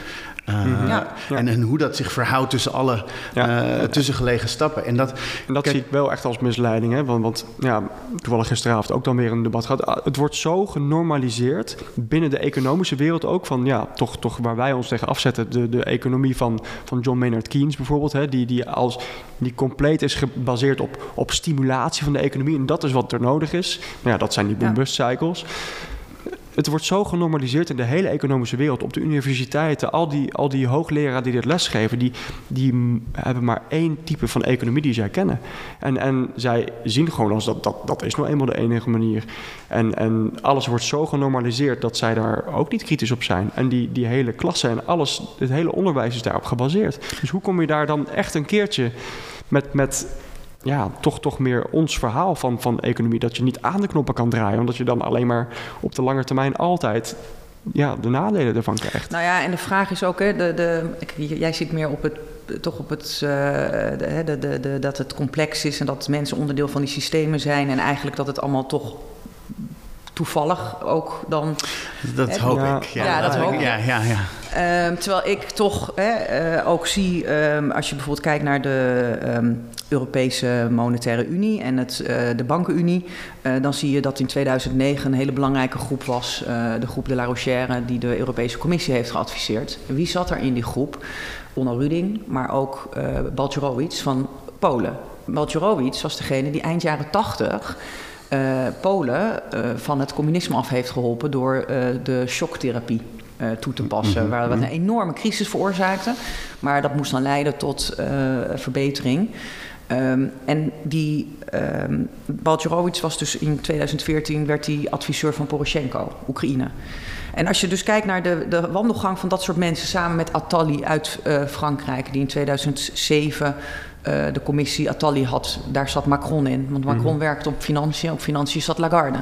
Uh, ja. En, en, hoe dat zich verhoudt tussen alle ja. uh, tussengelegen stappen. En dat, en dat zie ik wel echt als misleiding. Hè? Want, want ja, toevallig gisteravond ook dan weer een debat gehad. Ah, het wordt zo genormaliseerd binnen de economische wereld ook. Van ja, toch, toch waar wij ons tegen afzetten. De, de economie van, van John Maynard Keynes bijvoorbeeld. Hè? Die, die, als, die compleet is gebaseerd op, op stimulatie van de economie. En dat is wat er nodig is. Nou ja, dat zijn die boom-bust cycles het wordt zo genormaliseerd in de hele economische wereld. Op de universiteiten, al die, al die hoogleraren die dit lesgeven, die, die hebben maar één type van economie die zij kennen. En, en zij zien gewoon als dat, dat, dat is nou eenmaal de enige manier. En, en alles wordt zo genormaliseerd dat zij daar ook niet kritisch op zijn. En die, die hele klasse en alles, het hele onderwijs is daarop gebaseerd. Dus hoe kom je daar dan echt een keertje met, met ja, toch, toch meer ons verhaal van, van economie. Dat je niet aan de knoppen kan draaien, omdat je dan alleen maar op de lange termijn altijd ja, de nadelen ervan krijgt. Nou ja, en de vraag is ook, hè, de, de, jij zit meer op het, toch op het, uh, de, de, de, dat het complex is en dat mensen onderdeel van die systemen zijn en eigenlijk dat het allemaal toch toevallig ook dan. Dat hoop ik. Ja, ja dat hoop ik. Ja, ja, ja. Um, terwijl ik toch hè, uh, ook zie, um, als je bijvoorbeeld kijkt naar de um, Europese Monetaire Unie en het, uh, de Bankenunie, uh, dan zie je dat in 2009 een hele belangrijke groep was, de groep de La Rochère, die de Europese Commissie heeft geadviseerd. Wie zat er in die groep? Onno Ruding, maar ook uh, Balcerowicz van Polen. Balcerowicz was degene die eind jaren 80 uh, Polen uh, van het communisme af heeft geholpen door uh, de shocktherapie toe te passen. Mm -hmm. Waar wat een enorme crisis veroorzaakte. Maar dat moest dan leiden tot verbetering. Um, en die um, Balcerowicz was dus in 2014 werd hij adviseur van Poroshenko, Oekraïne. En als je dus kijkt naar de, de wandelgang van dat soort mensen samen met Attali uit Frankrijk, die in 2007 uh, de commissie Attali had, daar zat Macron in. Want Macron mm-hmm. werkte op financiën, op financiën zat Lagarde.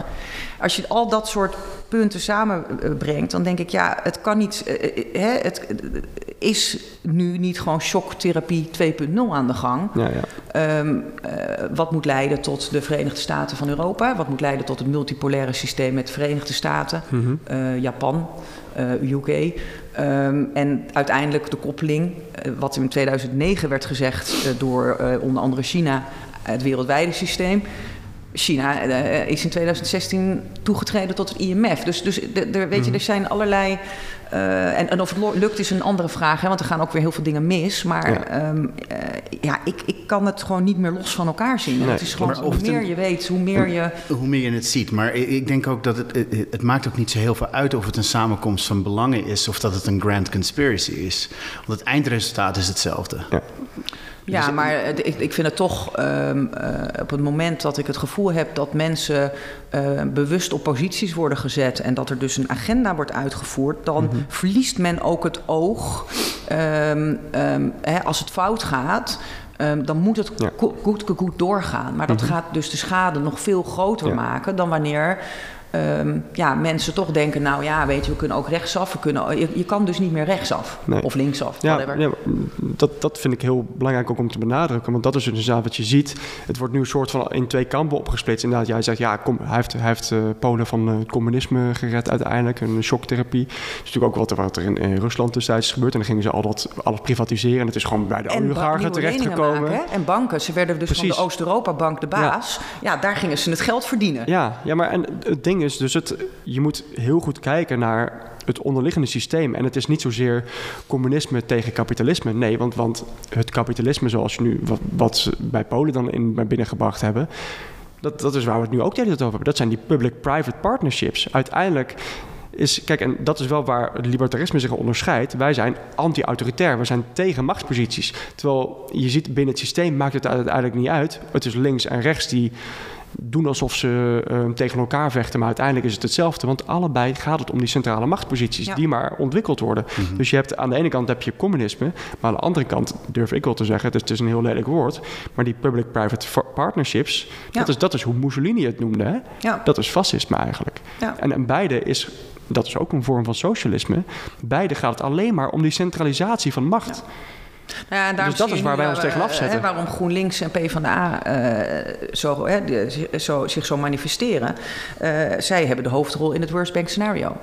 Als je al dat soort punten samenbrengt, dan denk ik, ja, het kan niet. Uh, hè, het is nu niet gewoon shocktherapie 2.0 aan de gang. Ja, ja. Um, uh, wat moet leiden tot de Verenigde Staten van Europa? Wat moet leiden tot het multipolaire systeem met de Verenigde Staten, mm-hmm. Japan, UK? Um, en uiteindelijk de koppeling, uh, wat in 2009 werd gezegd uh, door uh, onder andere China, het wereldwijde systeem. China is in 2016 toegetreden tot het IMF. Dus, dus de, de, weet je, mhm. er zijn allerlei uh, en, en, of het lukt is een andere vraag, hè, want er gaan ook weer heel veel dingen mis. Maar ja, um, uh, ja ik, ik kan het gewoon niet meer los van elkaar zien. Nee, het is gewoon, hoe meer een, je weet, hoe meer je... Hoe meer je het ziet. Maar ik denk ook dat het, het, het, maakt ook niet zo heel veel uit of het een samenkomst van belangen is... of dat het een grand conspiracy is. Want het eindresultaat is hetzelfde. Ja. Ja, dus, maar ik, ik vind het toch um, uh, op het moment dat ik het gevoel heb dat mensen uh, bewust op posities worden gezet en dat er dus een agenda wordt uitgevoerd, dan mm-hmm. verliest men ook het oog um, um, hè, als het fout gaat. Um, dan moet het ja. goed, goed doorgaan. Maar dat mm-hmm. gaat dus de schade nog veel groter ja. maken dan wanneer um, ja, mensen toch denken, nou ja, weet je, we kunnen ook rechtsaf. We kunnen, je, je kan dus niet meer rechtsaf nee. of linksaf. Ja, ja, dat, dat vind ik heel belangrijk ook om te benadrukken. Want dat is dus inderdaad wat je ziet. Het wordt nu een soort van in twee kampen opgesplitst. Inderdaad, jij zegt, ja, kom, hij heeft, hij heeft uh, Polen van uh, het communisme gered uiteindelijk. Een shocktherapie. Dat is natuurlijk ook wat er, wat er in, in Rusland destijds is gebeurd. En dan gingen ze al dat alles privatiseren. En het is gewoon bij de oligarchen terechtgekomen. En banken. Ze werden dus Precies. van de Oost-Europa-bank de baas. Ja. ja, daar gingen ze het geld verdienen. Ja, ja maar en het ding is dus het, je moet heel goed kijken naar het onderliggende systeem. En het is niet zozeer communisme tegen kapitalisme. Nee, want, want het kapitalisme zoals nu, wat, ze bij Polen dan in binnengebracht hebben. Dat, dat is waar we het nu ook hele tijd over hebben. Dat zijn die public-private partnerships. Uiteindelijk is, kijk, en dat is wel waar het libertarisme zich onderscheidt. Wij zijn anti-autoritair, we zijn tegen machtsposities. Terwijl je ziet binnen het systeem maakt het uiteindelijk niet uit. Het is links en rechts die doen alsof ze ehm, tegen elkaar vechten, maar uiteindelijk is het hetzelfde. Want allebei gaat het om die centrale machtsposities die maar ontwikkeld worden. Mhm. Dus je hebt aan de ene kant heb je communisme, maar aan de andere kant durf ik wel te zeggen, dus het is een heel lelijk woord, maar die public-private partnerships, dat, is, dat is hoe Mussolini het noemde. Hè? Ja. Dat is fascisme eigenlijk. En, en beide is dat is ook een vorm van socialisme. Beide gaat het alleen maar om die centralisatie van macht. Nou ja, dus dat is waar wij ons tegen eh, afzetten. waarom GroenLinks en PvdA uh, zo, zo, zich zo manifesteren. Uh, zij hebben de hoofdrol in het worst bank scenario.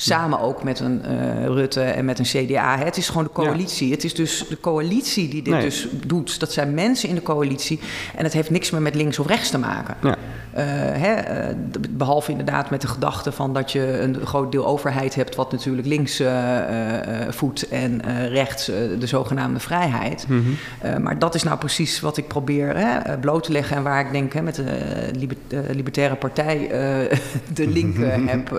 Samen ook met een uh, Rutte en met een CDA. Het is gewoon de coalitie. Het is dus de coalitie die dit dus doet. Dat zijn mensen in de coalitie. En het heeft niks meer met links of rechts te maken. Ja. Uh, hè, uh, behalve inderdaad met de gedachte van dat je een groot deel overheid hebt, wat natuurlijk links voedt en rechts de zogenaamde vrijheid. Mm -hmm. maar dat is nou precies wat ik probeer hè, bloot te leggen en waar ik denk hè, met de Libertaire Partij [laughs] de link [laughs] heb. Mm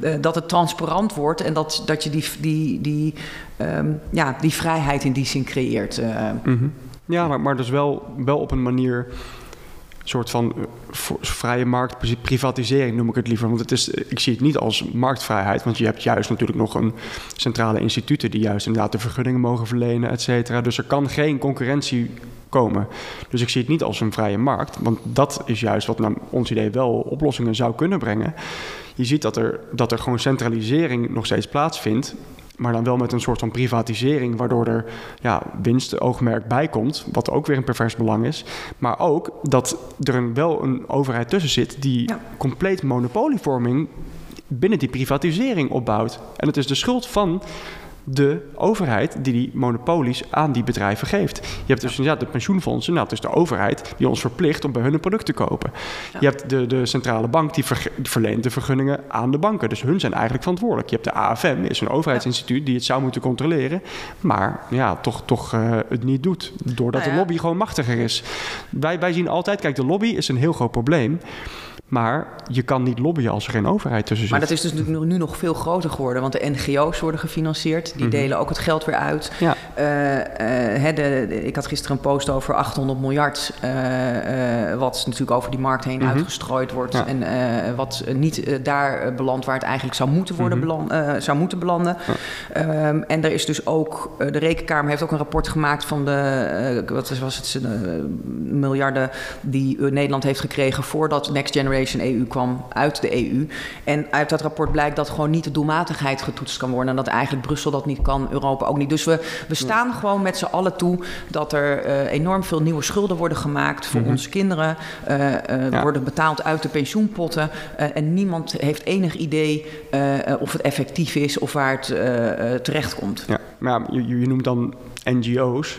-hmm. dat het transparant wordt en dat, dat je die, die, die, um, ja, die vrijheid in die zin creëert. Mm -hmm. Ja, maar, maar dus wel, wel op een manier soort van eh, vrije markt, privatisering noem ik het liever. Want het is, ik zie het niet als marktvrijheid, want je hebt juist natuurlijk nog een centrale instituten die juist inderdaad de vergunningen mogen verlenen, et cetera. Dus er kan geen concurrentie komen. Dus ik zie het niet als een vrije markt, want dat is juist wat naar ons idee wel oplossingen zou kunnen brengen. Je ziet dat er, dat er gewoon centralisering nog steeds plaatsvindt maar dan wel met een soort van privatisering, waardoor er ja, winstoogmerk bij komt, wat ook weer een pervers belang is. Maar ook dat er een, wel een overheid tussen zit die compleet monopolievorming binnen die privatisering opbouwt. En het is de schuld van de overheid die die monopolies aan die bedrijven geeft. Je hebt dus ja, de pensioenfondsen, nou, is de overheid die ons verplicht om bij hun een product te kopen. Je hebt de, de centrale bank die, verleent de vergunningen aan de banken. Dus hun zijn eigenlijk verantwoordelijk. Je hebt de AFM, is een overheidsinstituut die het zou moeten controleren, maar ja, toch, toch uh, het niet doet. Doordat nou de lobby gewoon machtiger is. Wij, wij zien altijd, kijk, de lobby is een heel groot probleem. Maar je kan niet lobbyen als er geen overheid tussen zit. Maar dat is dus nu nog veel groter geworden. Want de NGO's worden gefinancierd. Die mhm. delen ook het geld weer uit. Ja. Uh, uh, de, ik had gisteren een post over 800 miljard. Uh, wat natuurlijk over die markt heen mhm. uitgestrooid wordt. En wat niet daar belandt waar het eigenlijk zou moeten, worden mm beland, zou moeten belanden. Um, en er is dus ook... de Rekenkamer heeft ook een rapport gemaakt van de... wat was het? miljarden die Nederland heeft gekregen voordat Next Generation EU kwam uit de EU. En uit dat rapport blijkt dat gewoon niet de doelmatigheid getoetst kan worden. En dat eigenlijk Brussel dat niet kan, Europa ook niet. Dus we, we staan gewoon met z'n allen toe dat er uh, enorm veel nieuwe schulden worden gemaakt voor mhm. onze kinderen. Uh, worden betaald uit de pensioenpotten. en niemand heeft enig idee of het effectief is of waar het terecht komt. Ja, maar je, je noemt dan NGO's.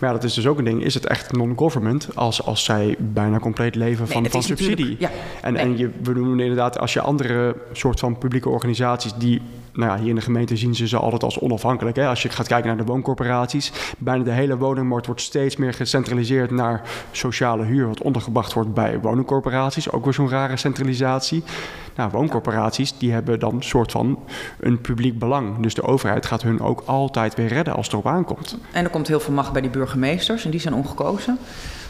Maar ja, dat is dus ook een ding. Is het echt non-government als, als zij bijna compleet leven van, van subsidie? Ja, en, en je, we doen inderdaad, als je andere soort van publieke organisaties die nou ja, hier in de gemeente zien ze ze altijd als onafhankelijk. Hè? Als je gaat kijken naar de wooncorporaties, bijna de hele woningmarkt wordt steeds meer gecentraliseerd naar sociale huur, wat ondergebracht wordt bij woningcorporaties. Ook weer zo'n rare centralisatie. Nou, wooncorporaties die hebben dan soort van een publiek belang. Dus de overheid gaat hun ook altijd weer redden als het erop aankomt. En er komt heel veel macht bij die burgemeesters en die zijn ongekozen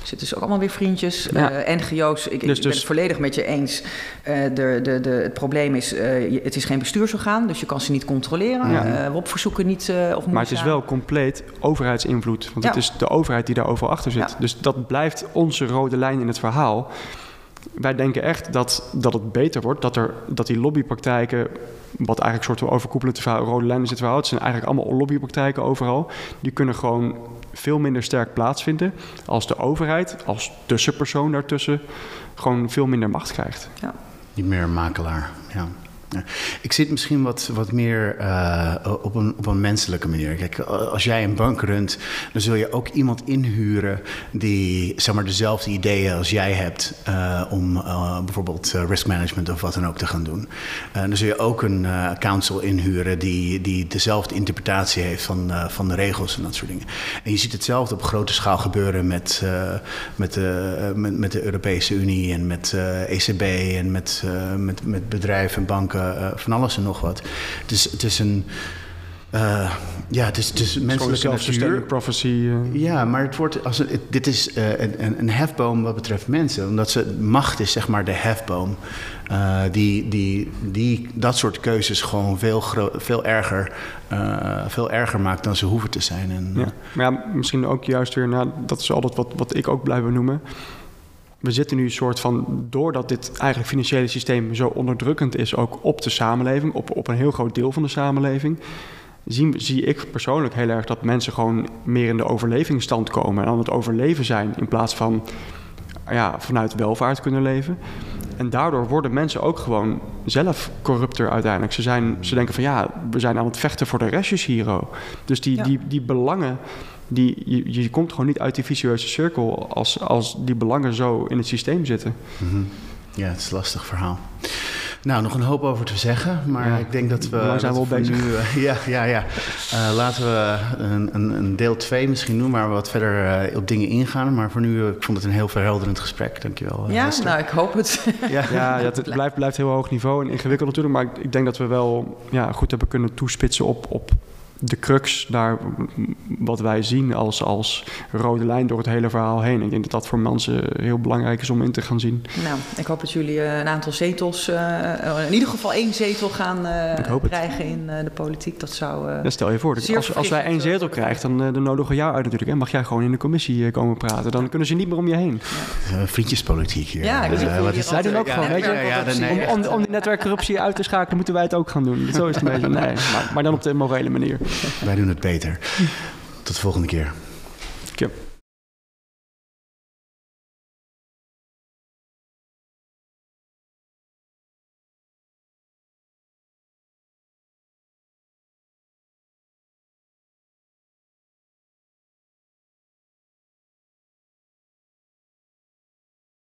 zitten ze ook allemaal weer vriendjes. Ja. Uh, NGO's, ik, dus, ik ben het volledig met je eens. Uh, de, de, de, het probleem is, uh, het is geen bestuursorgaan, dus je kan ze niet controleren. Ja. WOP-verzoeken niet of Maar het is wel compleet overheidsinvloed. Want het is de overheid die daar overal achter zit. Dus dat blijft onze rode lijn in het verhaal. Wij denken echt dat, dat het beter wordt, dat, er, dat die lobbypraktijken, wat eigenlijk een soort van overkoepelende rode lijn is het verhaal, het zijn eigenlijk allemaal lobbypraktijken overal, die kunnen gewoon veel minder sterk plaatsvinden als de overheid, als tussenpersoon daartussen, gewoon veel minder macht krijgt. Ja. Niet meer makelaar, ja. Ik zit misschien wat, wat meer uh, op, een, op een menselijke manier. Kijk, als jij een bank runt, dan zul je ook iemand inhuren die zeg maar, dezelfde ideeën als jij hebt uh, om uh, bijvoorbeeld risk management of wat dan ook te gaan doen. dan zul je ook een counsel inhuren die, die dezelfde interpretatie heeft van, van de regels en dat soort dingen. En je ziet hetzelfde op grote schaal gebeuren met, met, de, met, de Europese Unie en met ECB en met, met, met bedrijven en banken. Eh, van alles en nog wat. Het is, het is een. Uh, ja, het is, het is menselijke natuur. prophecy. Uh. Ja, maar het wordt als dit is uh, een, een hefboom wat betreft mensen. Omdat ze, macht is zeg maar de hefboom. die, die, die dat soort keuzes gewoon veel, veel, erger, veel erger maakt dan ze hoeven te zijn. En, ja. Maar ja, misschien ook juist weer, nou, dat is altijd wat, wat ik ook blijf benoemen we zitten nu een soort van, doordat dit eigenlijk financiële systeem zo onderdrukkend is, ook op de samenleving, op, op een heel groot deel van de samenleving, zie, zie ik persoonlijk heel erg dat mensen gewoon meer in de overlevingsstand komen en aan het overleven zijn in plaats van ja, vanuit welvaart kunnen leven. En daardoor worden mensen ook gewoon zelf corrupter uiteindelijk. Ze, zijn, ze denken van ja, we zijn aan het vechten voor de restjes hier. Dus die, die, die belangen die, je, je komt gewoon niet uit die vicieuze cirkel als, als die belangen zo in het systeem zitten. Mhm. Ja, het is een lastig verhaal. Nou, nog een hoop over te zeggen, maar ik denk dat we. We zijn wel bezig. Nu, [laughs] uh, ja, ja, ja. Uh, laten we een, een, een, deel 2 misschien doen, waar we wat verder uh, op dingen ingaan. Maar voor nu, ik vond het een heel verhelderend gesprek. Dankjewel. ja, nou, ik hoop het. [laughs] ja, ja het blijft, blijft heel hoog niveau en ingewikkeld natuurlijk. Maar ik, ik denk dat we wel ja, goed hebben kunnen toespitsen op, op de crux daar wat wij zien als, als rode lijn door het hele verhaal heen. Ik denk dat dat voor mensen heel belangrijk is om in te gaan zien. Nou, ik hoop dat jullie eh, een aantal zetels, uh, in ieder geval één zetel gaan uh, krijgen in de politiek. Dat zou. Ja, stel je voor, dat als, als wij één zetel krijgen, dan, dan nodigen we jou uit natuurlijk. En mag jij gewoon in de commissie komen praten. Dan kunnen ze niet meer om je heen. Ja. vriendjespolitiek hier. Ja, wat is wij doen ook gewoon. Weet je? om, om, om die netwerkcorruptie uit te schakelen, moeten wij het ook gaan doen. Zo is het een [laughs] beetje. Nee, maar, maar dan op de morele manier. Wij doen het beter. Tot de volgende keer.